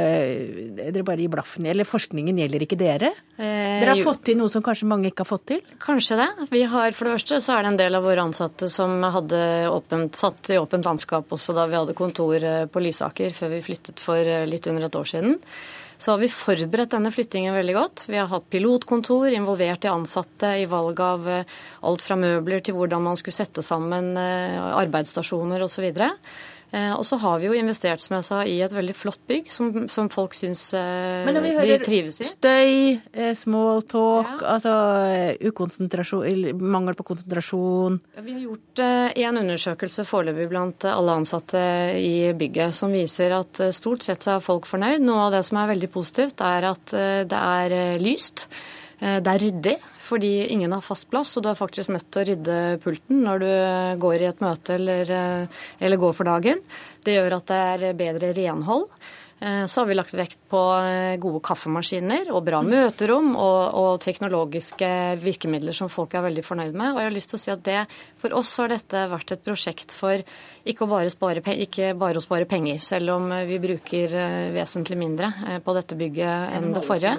dere bare gir blaffen Eller forskningen gjelder ikke dere? Eh, dere har fått til noe som kanskje mange ikke har fått til? Kanskje det. Vi har, For det første så er det en del av våre ansatte som hadde åpent, satt i åpent landskap også da vi hadde kontor eh, på Lysaker før vi flyttet for litt under et år siden. Så har vi forberedt denne flyttingen veldig godt. Vi har hatt pilotkontor, involvert de ansatte i valg av alt fra møbler til hvordan man skulle sette sammen arbeidsstasjoner osv. Eh, og så har vi jo investert, som jeg sa, i et veldig flott bygg som, som folk syns eh, de trives i. Støy, eh, small talk, ja. altså mangel på konsentrasjon Vi har gjort én undersøkelse foreløpig blant alle ansatte i bygget som viser at stort sett så er folk fornøyd. Noe av det som er veldig positivt, er at det er lyst. Det er ryddig fordi ingen har fast plass, og du er faktisk nødt til å rydde pulten når du går i et møte eller, eh, eller går for dagen. Det gjør at det er bedre renhold. Eh, så har vi lagt vekt på eh, gode kaffemaskiner og bra møterom og, og, teknologiske virkemidler som folk er veldig fornøyd med. Og jeg har lyst til å si at det, For oss har dette vært et prosjekt for ikke bare, spare, ikke bare å spare penger, selv om vi bruker vesentlig mindre på dette bygget enn det forrige.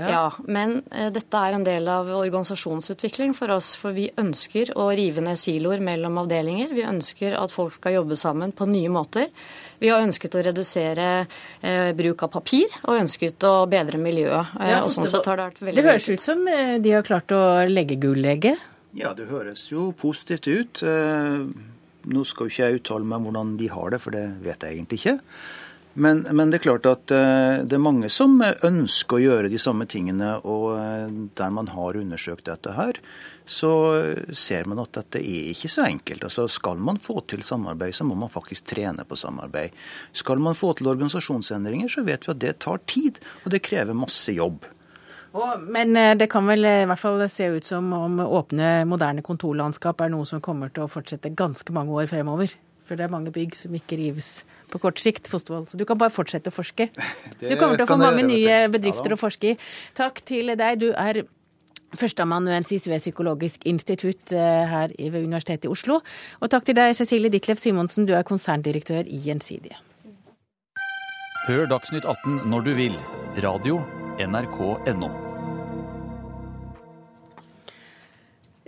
Ja, Men dette er en del av organisasjonsutvikling for oss. For vi ønsker å rive ned siloer mellom avdelinger. Vi ønsker at folk skal jobbe sammen på nye måter. Vi har ønsket å redusere eh, bruk av papir, og ønsket å bedre miljøet. Eh, ja, og sånn sett har Det vært veldig... Det høres ut som eh, de har klart å legge gullegget? Ja, det høres jo positivt ut. Eh, nå skal jo ikke jeg uttale meg om hvordan de har det, for det vet jeg egentlig ikke. Men, men, det er klart at uh, det er mange som ønsker å gjøre de samme tingene. Og uh, der man har undersøkt dette her, så ser man at dette er ikke så enkelt. Altså Skal man få til samarbeid, så må man faktisk trene på samarbeid. Skal man få til organisasjonsendringer, så vet vi at det tar tid, og det krever masse jobb. Men eh, det kan vel i hvert fall se ut som om åpne, moderne kontorlandskap er noe som kommer til å fortsette ganske mange år fremover. For det er mange bygg som ikke rives på kort sikt. Fostervold. Så du kan bare fortsette å forske. Du kommer til å få mange nye bedrifter å forske i. Takk til deg. Du er Førsteamanuensis ved Psykologisk institutt eh, her ved Universitetet i Oslo. Og takk til deg, Cecilie Ditlev Simonsen, du er konserndirektør i Gjensidige. Hør Dagsnytt 18 når du vil. Radio NRK.no.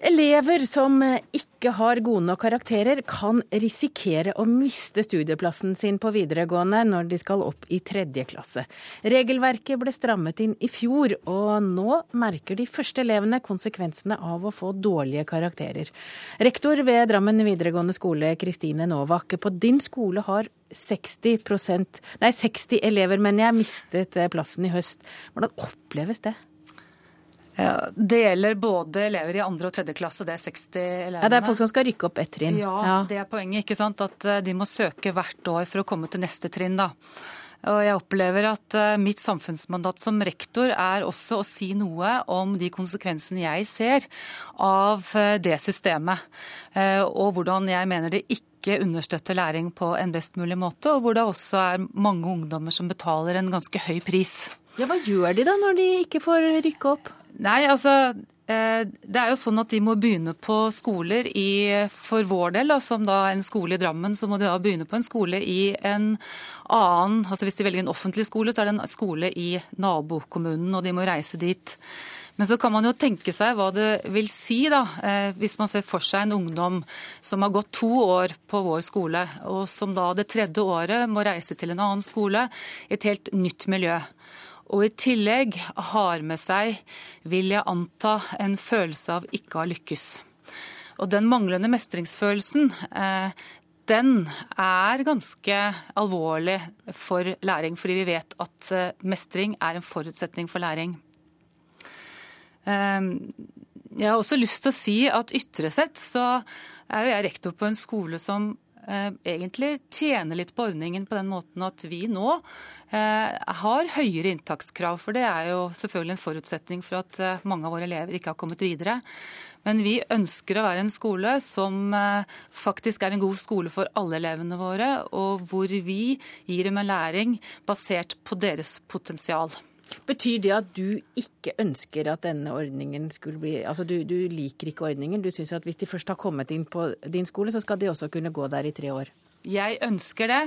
Elever som ikke har gode nok karakterer, kan risikere å miste studieplassen sin på videregående når de skal opp i tredje klasse. Regelverket ble strammet inn i fjor, og nå merker de første elevene konsekvensene av å få dårlige karakterer. Rektor ved Drammen videregående skole, Kristine Novak, på din skole har 60%, nei, 60 elever, men jeg mistet plassen i høst. Hvordan oppleves det? Ja, det gjelder både elever i andre og tredje klasse, det er 60 elever. Ja, Det er folk som skal rykke opp ett trinn. Ja, ja, det er poenget. ikke sant? At eh, de må søke hvert år for å komme til neste trinn. da. Og jeg opplever at eh, mitt samfunnsmandat som rektor er også å si noe om de konsekvensene jeg ser av eh, det systemet. Og hvordan jeg mener det ikke understøtter læring på en best mulig måte, og hvor det også er mange ungdommer som betaler en ganske høy pris. Ja, Hva gjør de da når de ikke får rykke opp? Nei, altså eh, det er jo sånn at De må begynne på skoler i, for vår del, som da en skole i Drammen, så må de da begynne på en skole i en annen altså Hvis de velger en offentlig skole, så er det en skole i nabokommunen, og de må reise dit. Men så kan man jo tenke seg hva det vil si, da, eh, hvis man ser for seg en ungdom som har gått to år på vår skole, og som da det tredje året må reise til en annen skole, et helt nytt miljø og i tillegg har med seg, vil jeg anta, en følelse av ikke å ha lykkes. Og den manglende mestringsfølelsen, eh, den er ganske alvorlig for læring, fordi vi vet at eh, mestring er en forutsetning for læring. Eh, jeg har også lyst til å si at ytre sett så er jo jeg rektor på en skole som egentlig tjener litt på ordningen på den måten at vi nå Eh, har høyere inntakskrav. For det er jo selvfølgelig en forutsetning for at eh, mange av våre elever ikke har kommet videre. Men vi ønsker å være en skole som eh, faktisk er en god skole for alle elevene våre, og hvor vi gir dem en læring basert på deres potensial. Betyr det at du ikke ønsker at denne ordningen skulle bli Altså du, du liker ikke ordningen. Du syns at hvis de først har kommet inn på din skole, så skal de også kunne gå der i tre år? Jeg ønsker det,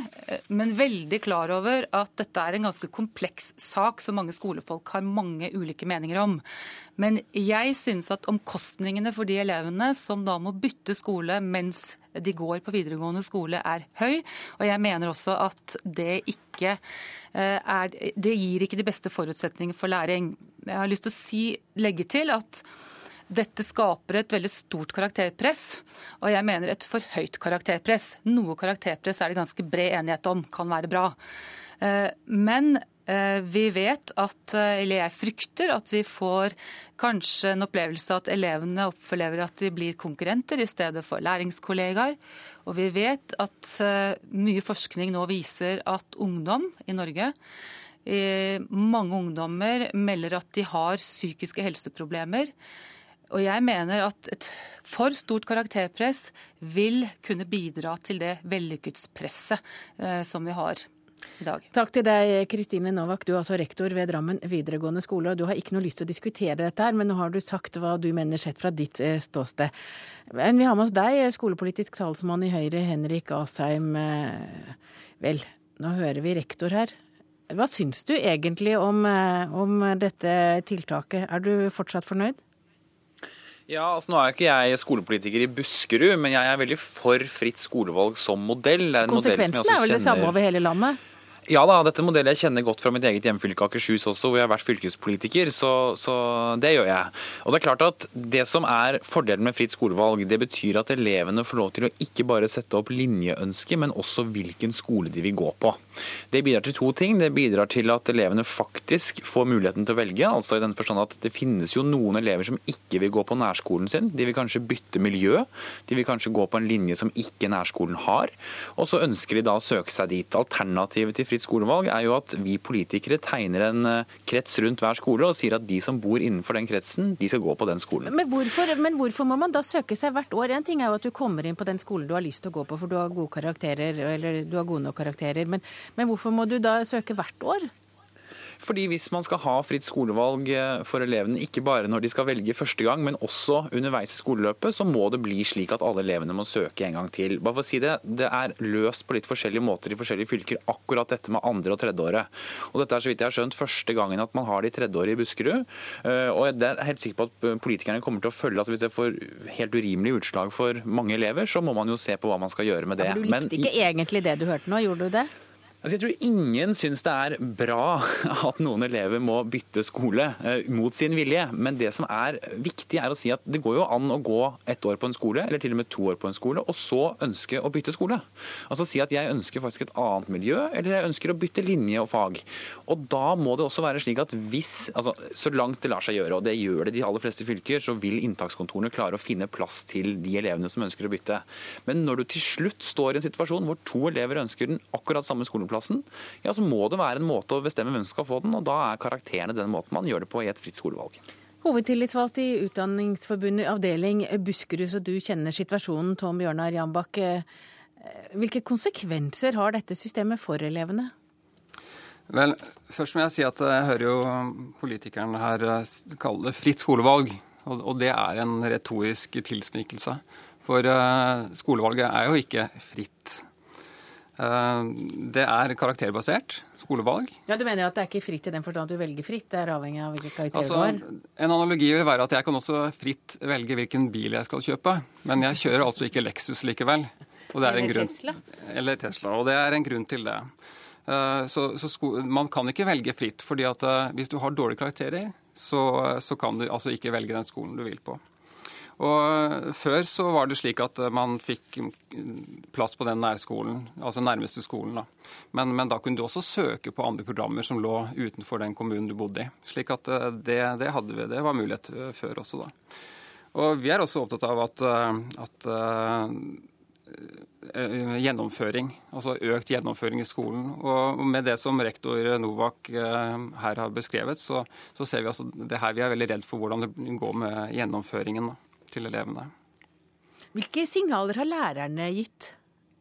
men veldig klar over at dette er en ganske kompleks sak som mange skolefolk har mange ulike meninger om. Men jeg synes at omkostningene for de elevene som da må bytte skole mens de går på videregående skole, er høy. Og jeg mener også at det ikke eh, er Det gir ikke de beste forutsetninger for læring. Jeg har lyst til å si, legge til at dette skaper et veldig stort karakterpress, og jeg mener et for høyt karakterpress. Noe karakterpress er det ganske bred enighet om kan være bra. Eh, men vi vet at, eh, eller jeg frykter at vi får kanskje en opplevelse at elevene opplever at de blir konkurrenter i stedet for læringskollegaer. Og vi vet at mye forskning nå viser at ungdom i Norge mange ungdommer melder at de har psykiske helseproblemer. Og jeg mener at et for stort karakterpress vil kunne bidra til det vellykkhetspresset eh, som vi har dag. Takk til deg, Kristine Novak. Du er altså rektor ved Drammen videregående skole. og Du har ikke noe lyst til å diskutere dette, her, men nå har du sagt hva du mener sett fra ditt eh, ståsted. Men vi har med oss deg, skolepolitisk talsmann i Høyre, Henrik Asheim. Eh, vel, nå hører vi rektor her. Hva syns du egentlig om, om dette tiltaket? Er du fortsatt fornøyd? Ja, altså Nå er ikke jeg skolepolitiker i Buskerud, men jeg er veldig for fritt skolevalg som modell. Konsekvensen er vel det samme over hele landet? Ja da, dette modellet jeg kjenner godt fra mitt eget hjemfylke Akershus også, hvor jeg har vært fylkespolitiker, så, så, det gjør jeg. Og Det er klart at det som er fordelen med fritt skolevalg, det betyr at elevene får lov til å ikke bare sette opp linjeønsker, men også hvilken skole de vil gå på. Det bidrar til to ting. Det bidrar til at elevene faktisk får muligheten til å velge. altså i den forstand at Det finnes jo noen elever som ikke vil gå på nærskolen sin. De vil kanskje bytte miljø. De vil kanskje gå på en linje som ikke nærskolen har. Og så ønsker de da å søke seg dit. Alternativet til fritt fritt skolevalg, er jo at vi politikere tegner en eh, krets rundt hver skole og sier at de som bor innenfor den kretsen, de skal gå på den skolen. Men hvorfor, men hvorfor må man da søke seg hvert år? En ting er jo at du kommer inn på den skolen du har lyst til å gå på, for du har gode karakterer, eller du har gode nok karakterer. Men, men hvorfor må du da søke hvert år? Fordi Hvis man skal ha fritt skolevalg eh, for elevene, ikke bare når de skal velge første gang, men også underveis i skoleløpet, så må det bli slik at alle elevene må søke en gang til. Bare for å si Det det er løst på litt forskjellige måter i forskjellige fylker, akkurat dette med andre- og tredjeåret. Og Dette er så vidt jeg har skjønt første gangen at man har det i tredjeåret i Buskerud. Eh, og jeg er helt sikker på at politikerne kommer til å følge at hvis det får helt urimelige utslag for mange elever, så må man jo se på hva man skal gjøre med det. Ja, du likte ikke egentlig det du hørte nå, gjorde du det? Altså jeg tror ingen syns det er bra at noen elever må bytte skole eh, mot sin vilje. Men det som er viktig er å si at det går jo an å gå ett år på en skole, eller til og med to år på en skole, og så ønske å bytte skole. Altså si at jeg ønsker faktisk et annet miljø, eller jeg ønsker å bytte linje og fag. Og da må det også være slik at hvis, altså så langt det lar seg gjøre, og det gjør det de aller fleste fylker, så vil inntakskontorene klare å finne plass til de elevene som ønsker å bytte. Men når du til slutt står i en situasjon hvor to elever ønsker den akkurat samme skoleplassen, ja, så må det være en måte å bestemme hvem som skal få den, og da er karakterene den måten man gjør det på i et fritt skolevalg. Hovedtillitsvalgt i Utdanningsforbundet avdeling Buskerud, så du kjenner situasjonen, Tom Bjørnar Jambakk. Hvilke konsekvenser har dette systemet for elevene? Vel, først må jeg si at jeg hører jo politikeren her kalle det fritt skolevalg. Og det er en retorisk tilsnikelse. For skolevalget er jo ikke fritt. Det er karakterbasert skolevalg. Ja, Du mener at det er ikke fritt i den forstand at du velger fritt? Det er avhengig av hvilke karakterer altså, du har? En analogi vil være at jeg kan også fritt velge hvilken bil jeg skal kjøpe. Men jeg kjører altså ikke Lexus likevel. Eller grunn, Tesla. Eller Tesla. Og det er en grunn til det. Så, så sko, man kan ikke velge fritt. fordi at hvis du har dårlige karakterer, så, så kan du altså ikke velge den skolen du vil på. Og Før så var det slik at man fikk plass på den nærskolen, altså nærmeste skolen. da. Men, men, da kunne du også søke på andre programmer som lå utenfor den kommunen du bodde i. Slik at det, det, hadde vi, det var mulighet før også da. Og Vi er også opptatt av at, at uh, gjennomføring, altså økt gjennomføring i skolen. Og med det som rektor Novak her har beskrevet, så, så ser vi altså det her vi er veldig redd for hvordan det går med gjennomføringen. da til elevene. Hvilke signaler har lærerne gitt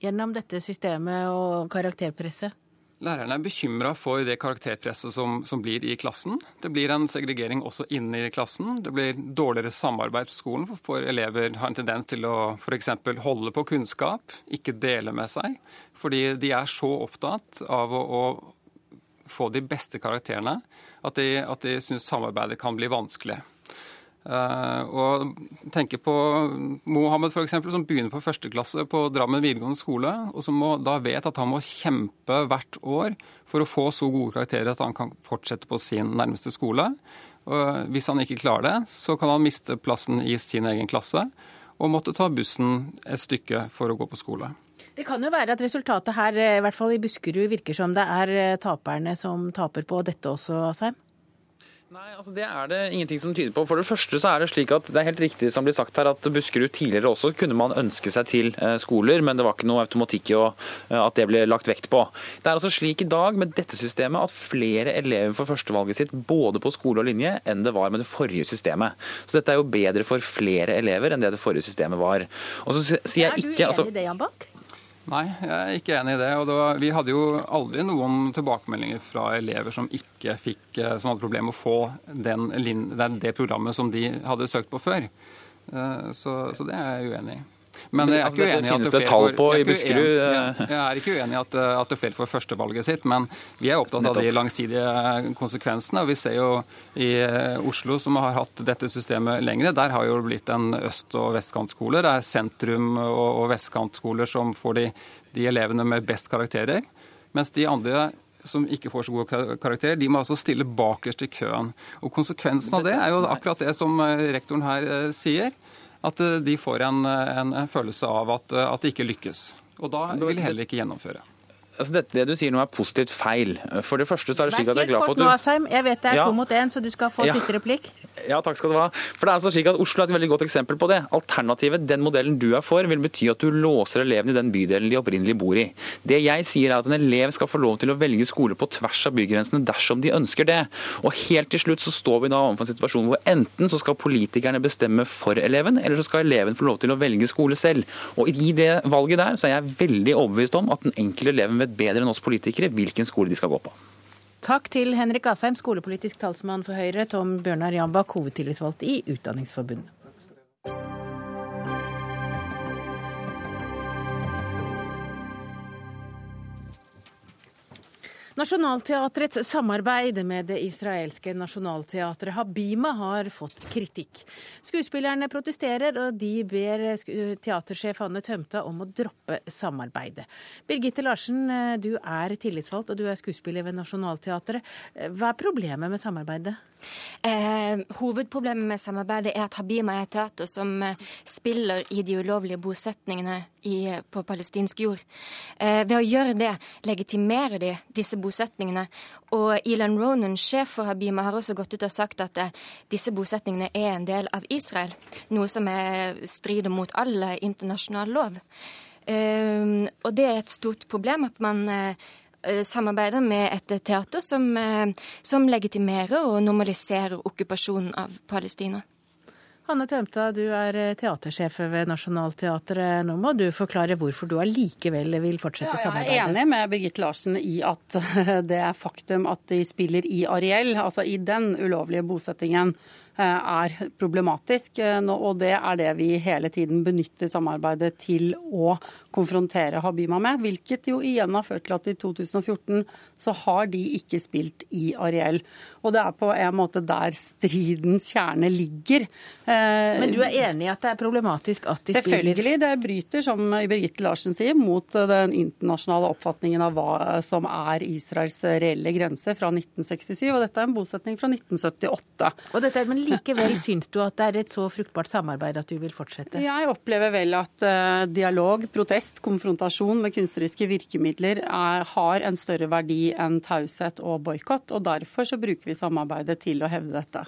gjennom dette systemet og karakterpresset? Lærerne er bekymra for det karakterpresset som, som, blir i klassen. Det blir en segregering også inne i klassen. Det blir dårligere samarbeid på skolen, for elever har en tendens til å f.eks. holde på kunnskap, ikke dele med seg. Fordi de er så opptatt av å, å få de beste karakterene at de, at de syns samarbeidet kan bli vanskelig. Uh, og tenker på Mohammed for eksempel, som begynner på første klasse på Drammen videregående skole, og som må, da vet at han må kjempe hvert år for å få så gode karakterer at han kan fortsette på sin nærmeste skole. Og hvis han ikke klarer det, så kan han miste plassen i sin egen klasse og måtte ta bussen et stykke for å gå på skole. Det kan jo være at resultatet her, i hvert fall i Buskerud, virker som det er taperne som taper på dette også, Asheim? Nei, altså Det er det ingenting som tyder på. For det første så er det slik at det er helt riktig som blir sagt her, at Buskerud tidligere også kunne man ønske seg til skoler, men det var ikke noe automatikk i at det ble lagt vekt på. Det er altså slik i dag med dette systemet at flere elever får førstevalget sitt både på skole og linje enn det var med det forrige systemet. Så dette er jo bedre for flere elever enn det det forrige systemet var. Og så sier jeg ikke... Er du enig i det, Jan Bach? Nei, jeg er ikke enig i det. det var, Vi hadde jo aldri noen tilbakemeldinger fra elever som ikke fikk, som hadde problemer med å få den, det programmet som de hadde søkt på før. Så, så det er jeg uenig i. Men jeg er ikke uenig i at det fell for. Jeg er ikke uenig at, at det får førstevalget sitt, men vi er opptatt av de langsidige konsekvensene. og Vi ser jo i Oslo, som har hatt dette systemet lengre, der har jo blitt en øst- og vestkantskole. Det er sentrum- og vestkantskoler som får de, de elevene med best karakterer. Mens de andre som ikke får så gode karakterer, de må altså stille bakerst i køen. Og Konsekvensen av det er jo akkurat det som rektoren her sier at de får en, en, følelse av at, at det ikke lykkes. Og da vil de heller ikke gjennomføre. Altså det, det, du sier nå er positivt feil. For det første så er det slik at jeg er glad for at du Nå, Asheim. Jeg vet det er ja. to mot én, så du skal få ja. siste replikk. Ja, takk skal du ha. For det er altså slik at Oslo er et veldig godt eksempel på det. Alternativet, den modellen du er for, vil bety at du låser elevene i den bydelen de opprinnelig bor i. Det jeg sier er at en elev skal få lov til å velge skole på tvers av bygrensene dersom de ønsker det. Og helt til slutt så står vi da overfor en situasjon hvor enten så skal politikerne bestemme for eleven, eller så skal eleven få lov til å velge skole selv. Og i det valget der så er jeg veldig overbevist om at den enkelte eleven vet bedre enn oss politikere hvilken skole de skal gå på. Takk til Henrik Asheim, skolepolitisk talsmann for Høyre, Tom Bjørnar Jambak, hovedtillitsvalgt i Utdanningsforbundet. Nationaltheatrets samarbeid med det israelske nasjonalteatret Habima har fått kritikk. Skuespillerne protesterer, og de ber teatersjef Anne Tømta om å droppe samarbeidet. Birgitte Larsen, du er tillitsvalgt og du er skuespiller ved Nationaltheatret. Hva er problemet med samarbeidet? Eh, hovedproblemet med samarbeidet er at Habima er et teater som eh, spiller i de ulovlige bosetningene i, på palestinsk jord. Eh, ved å gjøre det legitimerer de disse bosetningene. Og Elan Ronan, sjef for Habima, har også gått ut og sagt at eh, disse bosetningene er en del av Israel. Noe som er, strider mot all internasjonal lov. Eh, og det er et stort problem at man eh, samarbeider med et teater som, som legitimerer og normaliserer okkupasjonen av Palestina. Hanne Tømta, du er teatersjef ved Nationaltheatret. Nå må du forklare hvorfor du allikevel vil fortsette samarbeidet. Ja, jeg er enig med Birgitte Larsen i at det er faktum at de spiller i Ariel, altså i den ulovlige bosettingen, er problematisk. Og det er det vi hele tiden benytter samarbeidet til å konfrontere Habima med. Hvilket jo igjen har ført til at i 2014 så har de ikke spilt i Ariel. Og det er på en måte der stridens kjerne ligger. Men du er enig i at det er problematisk at de spiller Selvfølgelig. Det bryter, som Birgitte Larsen sier, mot den internasjonale oppfatningen av hva som er Israels reelle grense fra 1967. Og dette er en bosetning fra 1978. Og dette, men likevel syns du at det er et så fruktbart samarbeid at du vil fortsette? Jeg opplever vel at uh, dialog, protest, konfrontasjon med kunstneriske virkemidler er, har en større verdi enn taushet og boikott. Og derfor så bruker vi samarbeidet til å hevde dette.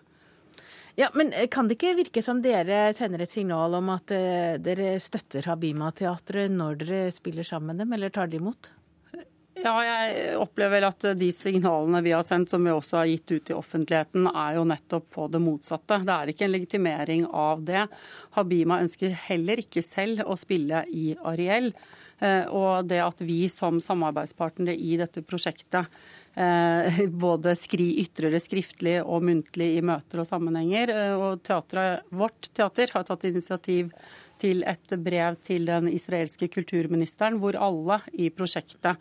Ja, men Kan det ikke virke som dere sender et signal om at uh, dere støtter Habima-teatret når dere spiller sammen med dem, eller tar de imot? Ja, jeg opplever vel at de signalene vi har sendt, som vi også har gitt ut i offentligheten, er jo nettopp på det motsatte. Det er ikke en legitimering av det. Habima ønsker heller ikke selv å spille i Ariel. Og det at vi som samarbeidspartnere i dette prosjektet både skri, ytrer det skriftlig og muntlig i møter og sammenhenger. Og teatret, vårt teater har tatt initiativ til et brev til den israelske kulturministeren, hvor alle i prosjektet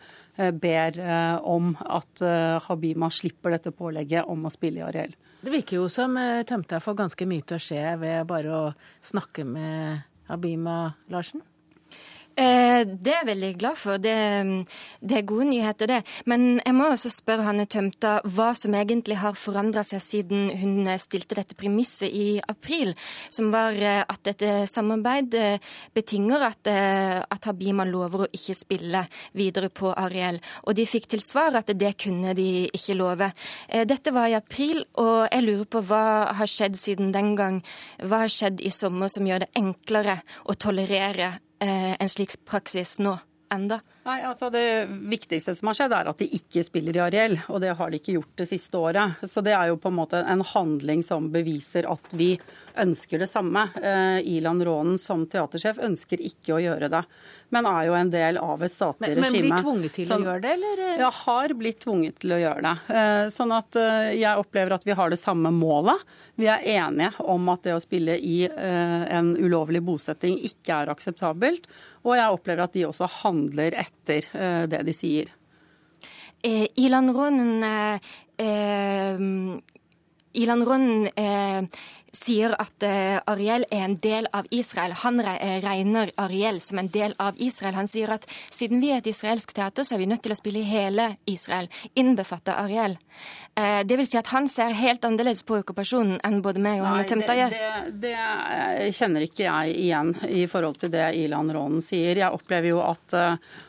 ber om at Habima slipper dette pålegget om å spille i Ariel. Det virker jo som Tømta får ganske mye til å skje ved bare å snakke med Habima Larsen? Det er jeg veldig glad for. Det, det, er gode nyheter, det. Men jeg må også spørre Hanne Tømta hva som egentlig har forandra seg siden hun stilte dette premisset i april, som var at dette samarbeid betinger at, at Habima lover å ikke spille videre på Ariel. Og de fikk til svar at det kunne de ikke love. Dette var i april, og jeg lurer på hva har skjedd siden den gang? Hva har skjedd i sommer som gjør det enklere å tolerere en slik praksis nå enda? Nei, altså Det viktigste som har skjedd, er at de ikke spiller i Ariel. Og det har de ikke gjort det siste året. Så det er jo på en måte en handling som beviser at vi ønsker det samme. Eh, Ilan Rånen som teatersjef ønsker ikke å gjøre det, men er jo en del av et statlig men, regime. Men blir tvunget til sånn, å gjøre det, eller? Ja, har blitt tvunget til å gjøre det. Eh, sånn at eh, jeg opplever at vi har det samme målet. Vi er enige om at det å spille i eh, en ulovlig bosetting ikke er akseptabelt. Og jeg opplever at de også handler etter det de sier. Eh, Ilan Ronen, eh, Ilan Ronen eh, sier at eh, Ariel er en del av Israel. Han regner Ariel som en del av Israel. Han sier at siden vi er et israelsk teater, så er vi nødt til å spille i hele Israel, innbefatte Ariel. Eh, det vil si at han ser helt annerledes på okkupasjonen enn både meg og Hanne Tømta gjør. Det, det, det, kjenner ikke jeg igjen i forhold til det Ilan Ronen sier. Jeg opplever jo at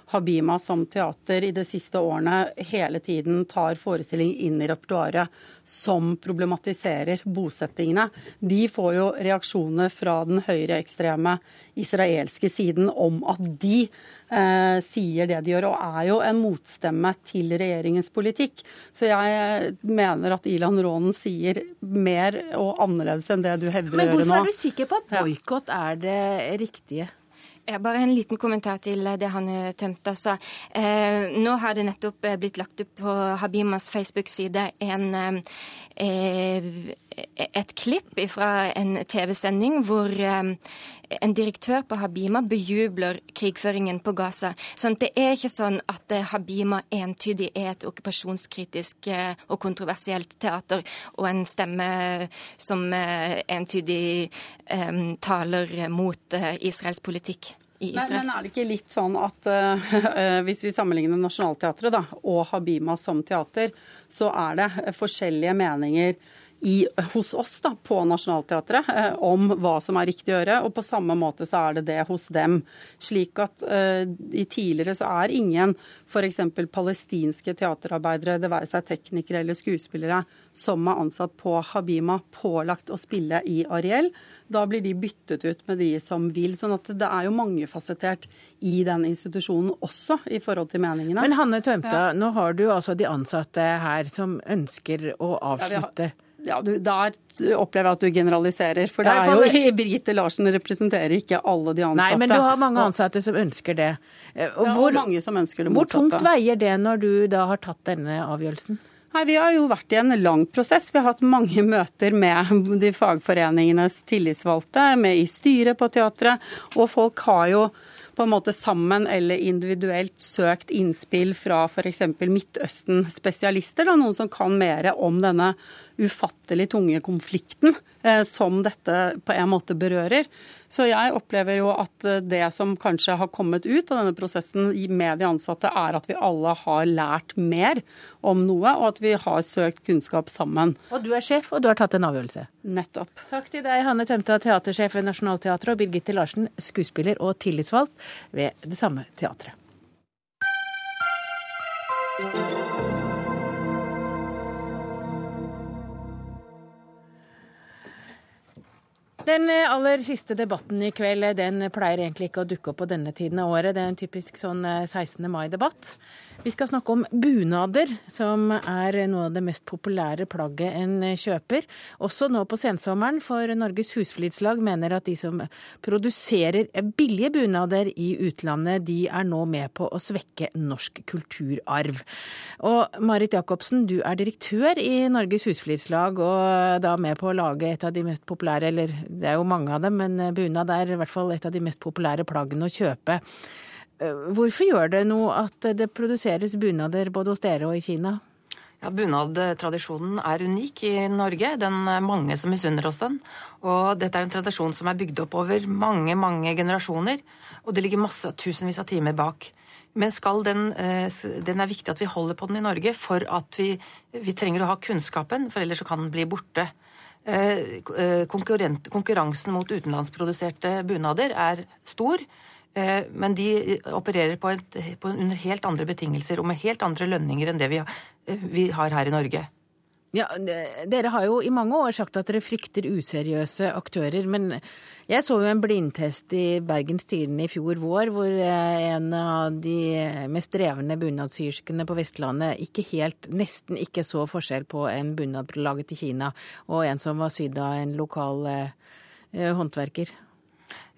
Habima som teater i de siste årene hele tiden tar forestilling inn i repertoaret som problematiserer bosettingene. De får jo reaksjoner fra den høyreekstreme israelske siden om at de eh, sier det de gjør, og er jo en motstemme til regjeringens politikk. Så jeg mener at Ilan Rånen sier mer og annerledes enn det du hevder å gjøre nå. Men hvorfor er du sikker på at boikott er det riktige? Ja, bare en liten kommentar til det han tømte. Altså. Eh, nå har det nettopp eh, blitt lagt opp på Habimas Facebook-side eh, et klipp fra en TV-sending hvor eh, en direktør på Habima bejubler krigføringen på Gaza. Sånn det er ikke sånn at eh, Habima entydig er et okkupasjonskritisk eh, og kontroversielt teater og en stemme som entydig um, taler mot Israels politikk. Men, men, er det ikke litt sånn at uh, hvis vi sammenligner Nationaltheatret og Habima som teater, så er det forskjellige meninger i, hos oss da, på Nationaltheatret eh, om hva som er riktig å gjøre, og på samme måte så er det det hos dem. Slik at eh, i tidligere så er ingen f.eks. palestinske teaterarbeidere, det være seg teknikere eller skuespillere, som er ansatt på Habima, pålagt å spille i Ariel. Da blir de byttet ut med de som vil. sånn at det er jo mangefasettert i den institusjonen også, i forhold til meningene. Men Hanne Tømta, ja. nå har du altså de ansatte her som ønsker å avslutte. Ja, ja, du, Der opplever jeg at du generaliserer. For det er jo Birgitte Larsen representerer ikke alle de ansatte. Nei, men du har mange ansatte som ønsker det. Og hvor, ja, mange som ønsker det motsatte. Hvor tungt veier det når du da har tatt denne avgjørelsen? Nei, Vi har jo vært i en lang prosess. Vi har hatt mange møter med de fagforeningenes tillitsvalgte, med i styret på teatret. Og folk har jo på en måte sammen eller individuelt søkt innspill fra f.eks. Midtøsten-spesialister, noen som kan mer om denne ufattelig tunge konflikten eh, som dette på en måte berører. Så jeg opplever jo at eh, det som kanskje har kommet ut av denne prosessen med de ansatte, er at vi alle har lært mer om noe, og at vi har søkt kunnskap sammen. Og du er sjef, og du har tatt en avgjørelse. Nettopp. Takk til deg, Hanne Tømta, teatersjef ved Nationaltheatret, og Birgitte Larsen, skuespiller og tillitsvalgt ved det samme teatret. Den aller siste debatten i kveld den pleier egentlig ikke å dukke opp på denne tiden av året. Det er en typisk sånn 16. Eh, mai-debatt. Vi skal snakke om bunader, som er noe av det mest populære plagget en kjøper. Også nå på sensommeren, for Norges Husflidslag mener at de som produserer billige bunader i utlandet, de er nå med på å svekke norsk kulturarv. Og Marit Jacobsen, du er direktør i Norges Husflidslag, og da med på å lage et av de mest populære, eller det er jo mange av dem, men bunad er i hvert fall et av de mest populære plaggene å kjøpe. Eh, hvorfor gjør det noe at det produseres bunader både hos dere og i Kina? Ja, Bunadtradisjonen er unik i Norge. Den er mange som misunner oss den. Og dette er en tradisjon som er bygd opp over mange mange generasjoner. Og det ligger masse, tusenvis av timer bak. Men den, eh, den, er viktig at vi holder på den i Norge for at vi, vi trenger å ha kunnskapen, for ellers kan den bli borte. Eh, konkurransen mot utenlandsproduserte bunader er stor. Eh, men de opererer på, et, på under helt andre betingelser og med helt andre lønninger enn det vi, eh, vi har her i Norge. Ja, Dere har jo i mange år sagt at dere frykter useriøse aktører. Men jeg så jo en blindtest i Bergens Tidende i fjor vår, hvor eh, en av de mest drevne bunadsyrskene på Vestlandet ikke helt, nesten ikke så forskjell på en bunad laget i Kina og en som var sydd av en lokal eh, håndverker.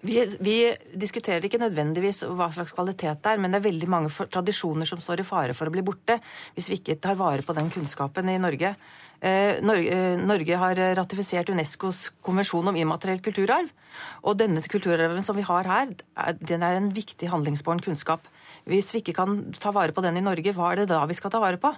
Vi, vi, diskuterer ikke nødvendigvis hva slags kvalitet det er, men det er veldig mange tradisjoner som står i fare for å bli borte hvis vi ikke tar vare på den kunnskapen i Norge. Eh, Norge, eh, Norge, har ratifisert Unescos konvensjon om immateriell kulturarv. Og denne kulturarven som vi har her, den er en viktig handlingsbåren kunnskap. Hvis vi ikke kan ta vare på den i Norge, hva er det da vi skal ta vare på?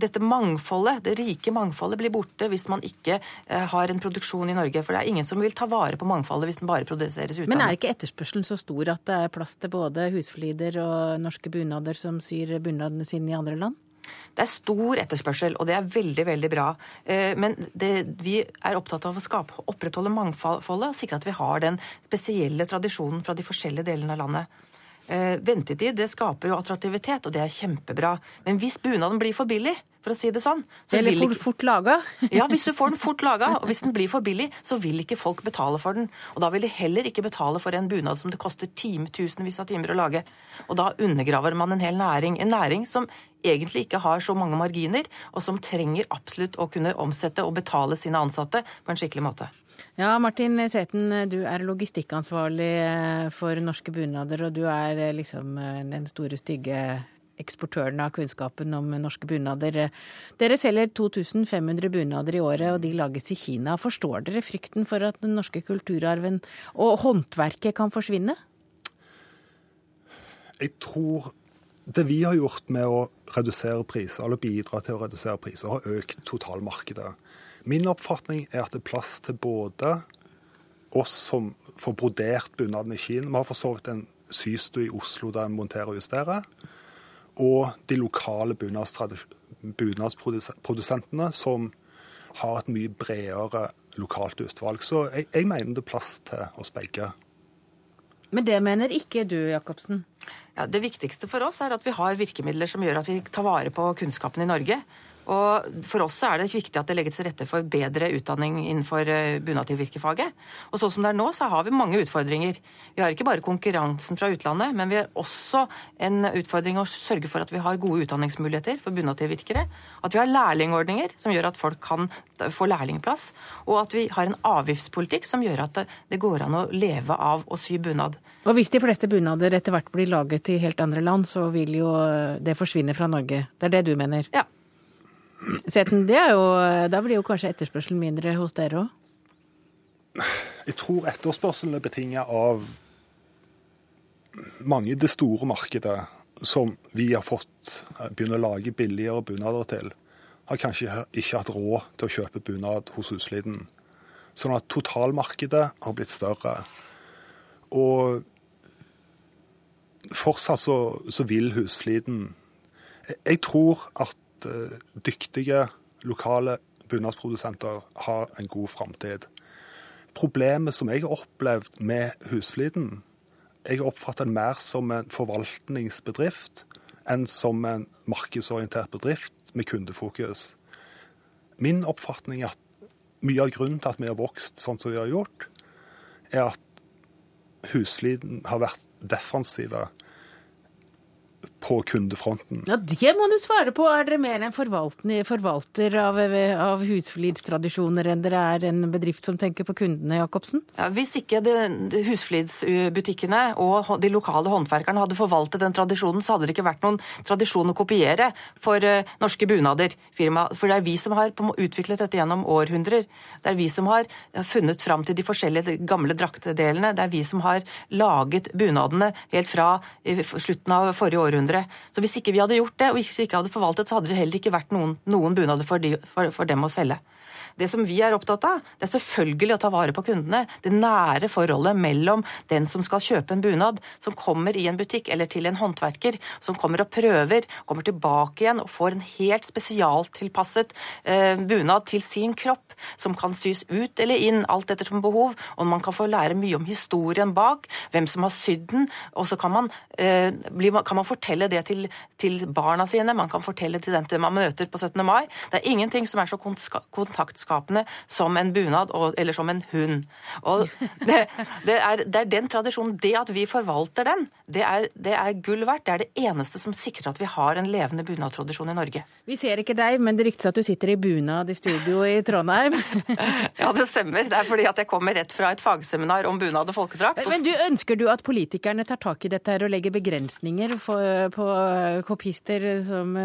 Dette mangfoldet, det rike mangfoldet blir borte hvis man ikke eh, har en produksjon i Norge. For det er ingen som vil ta vare på mangfoldet hvis den bare produseres utlandet. Men er ikke etterspørselen så stor at det er plass til både husflider og norske bunader som syr bunadene sine i andre land? Det er stor etterspørsel, og det er veldig veldig bra. Eh, men det, vi er opptatt av å skape, opprettholde mangfoldet og sikre at vi har den spesielle tradisjonen fra de forskjellige delene av landet. Eh, ventetid det skaper jo attraktivitet, og det er kjempebra. Men hvis bunaden blir for billig, for å si det sånn. Så Eller ikke- fort laga. ja, hvis du får den fort laga, og hvis den blir for billig, så vil ikke folk betale for den. Og da vil de heller ikke betale for en bunad som det koster timetusenvis av timer å lage. Og da undergraver man en hel næring. En næring som egentlig ikke har så mange marginer, og som trenger absolutt å kunne omsette og betale sine ansatte på en skikkelig måte. Ja, Martin Seten, du er logistikkansvarlig eh, for norske bunader, og du er eh, liksom eh, den store, stygge eksportøren av kunnskapen om norske bunader. Dere selger 2500 bunader i året, og de lages i Kina. Forstår dere frykten for at den norske kulturarven og håndverket kan forsvinne? Jeg tror det vi har gjort med å redusere priser, eller bidra til å redusere priser, har økt totalmarkedet. Min oppfatning er at det er plass til både oss som får brodert bunaden i Kina, vi har for så vidt en systue i Oslo der en monterer og justerer, og de lokale bunadsprodusentene som har et mye bredere lokalt utvalg. Så jeg, jeg mener det er plass til oss begge. Men det mener ikke du, Jacobsen? Ja, det viktigste for oss er at vi har virkemidler som gjør at vi tar vare på kunnskapen i Norge. Og For oss så er det viktig at det legges til rette for bedre utdanning innenfor eh, bunadtilvirkerfaget. Og sånn som det er nå, så har vi mange utfordringer. Vi har ikke bare konkurransen fra utlandet, men vi har også en utfordring å sørge for at vi har gode utdanningsmuligheter for bunadtilvirkere. At vi har lærlingordninger som gjør at folk kan få lærlingplass. Og at vi har en avgiftspolitikk som gjør at det går an å leve av å sy bunad. Og hvis de fleste bunader etter hvert blir laget i helt andre land, så vil jo det forsvinne fra Norge. Det er det du mener? Ja. Seten, jo, da blir jo kanskje etterspørselen mindre hos dere òg? Jeg tror etterspørselen er betinget av mange i det store markedet som vi har fått begynne å lage billigere bunader til, har kanskje ikke hatt råd til å kjøpe bunad hos Husliden. Sånn at totalmarkedet har blitt større. Og fortsatt så, så vil Husfliden jeg, jeg tror at uh, dyktige lokale bunadsprodusenter har en god framtid. Problemet som jeg har opplevd med Husfliden, jeg oppfatter den mer som en forvaltningsbedrift enn som en markedsorientert bedrift med kundefokus. Min oppfatning er at mye av grunnen til at vi har vokst sånn som vi har gjort, er at Husfliden har vært defensive på kundefronten. Ja, Det må du svare på. Er dere mer en forvalter av, av husflidstradisjoner enn dere er en bedrift som tenker på kundene, Jacobsen? Ja, hvis ikke husflidsbutikkene og de lokale håndverkerne hadde forvaltet den tradisjonen, så hadde det ikke vært noen tradisjon å kopiere for uh, norske bunader. Firma. For det er vi som har utviklet dette gjennom århundrer. Det er vi som har funnet fram til de forskjellige gamle draktdelene. Det er vi som har laget bunadene helt fra slutten av forrige århundre. Så hvis ikke vi hadde gjort det, og hvis ikke hadde forvaltet, så hadde det heller ikke vært noen, noen bunader for, de, for, for dem å selge. Det som vi er opptatt av, det er selvfølgelig å ta vare på kundene. Det nære forholdet mellom den som skal kjøpe en bunad, som kommer i en butikk eller til en håndverker, som kommer og prøver, kommer tilbake igjen og får en helt spesialtilpasset eh, bunad til sin kropp, som kan sys ut eller inn, alt etter som behov. Og man kan få lære mye om historien bak, hvem som har sydd den. Og så kan man, eh, kan man fortelle det til, til, barna sine, man kan fortelle til den man møter på 17. mai. Det er ingenting som er så kontaktskapende som en bunad og, eller som en hund. Det, det, er, det, er, den tradisjonen. Det at vi forvalter den, det er, det er gull verdt. Det er det eneste som sikrer at vi har en levende bunadtradisjon i Norge. Vi ser ikke deg, men det ryktes at du sitter i bunad i studio i Trondheim. ja, det stemmer. Det er fordi at jeg kommer rett fra et fagseminar om bunad og folkedrakt. Men du, ønsker du at politikerne tar tak i dette her og legger begrensninger for, på kopister som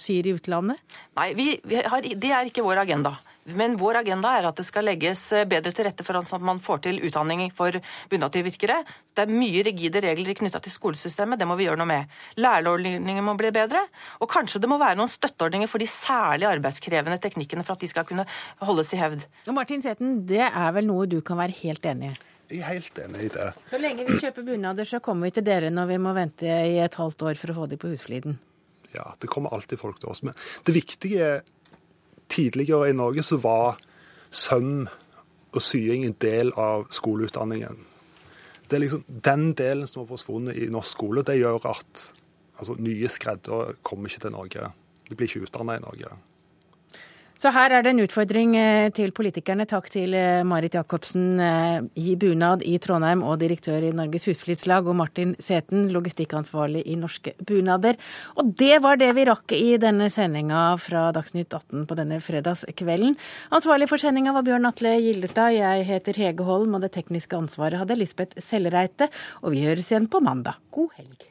syr i utlandet? Nei, vi, vi har, det er ikke vår agenda. Men vår agenda er at det skal legges bedre til rette for at man får til utdanning for bunadtilvirkere. Det er mye rigide regler knytta til skolesystemet, det må vi gjøre noe med. Lærerordninger må bli bedre, og kanskje det må være noen støtteordninger for de særlig arbeidskrevende teknikkene for at de skal kunne holdes i hevd. Og Martin Seten, det er vel noe du kan være helt enig i? Jeg er helt enig i det. Så lenge vi kjøper bunader, så kommer vi til dere når vi må vente i et halvt år for å få de på Husfliden. Ja, det kommer alltid folk til oss. Men det viktige er Tidligere i Norge så var søm og sying en del av skoleutdanningen. Det er liksom den delen som har forsvunnet i norsk skole. Det gjør at altså, nye skreddere kommer ikke til Norge. De blir ikke utdanna i Norge. Så her er det en utfordring eh, til politikerne. Takk til eh, Marit Jacobsen eh, i bunad i Trondheim og direktør i Norges Husflidslag, og Martin Seten, logistikkansvarlig i Norske Bunader. Og det var det vi rakk i denne sendinga fra Dagsnytt 18 på denne fredagskvelden. Ansvarlig for sendinga var Bjørn Atle Gildestad. Jeg heter Hege Holm, og det tekniske ansvaret hadde Lisbeth Sellereite. Og vi høres igjen på mandag. God helg.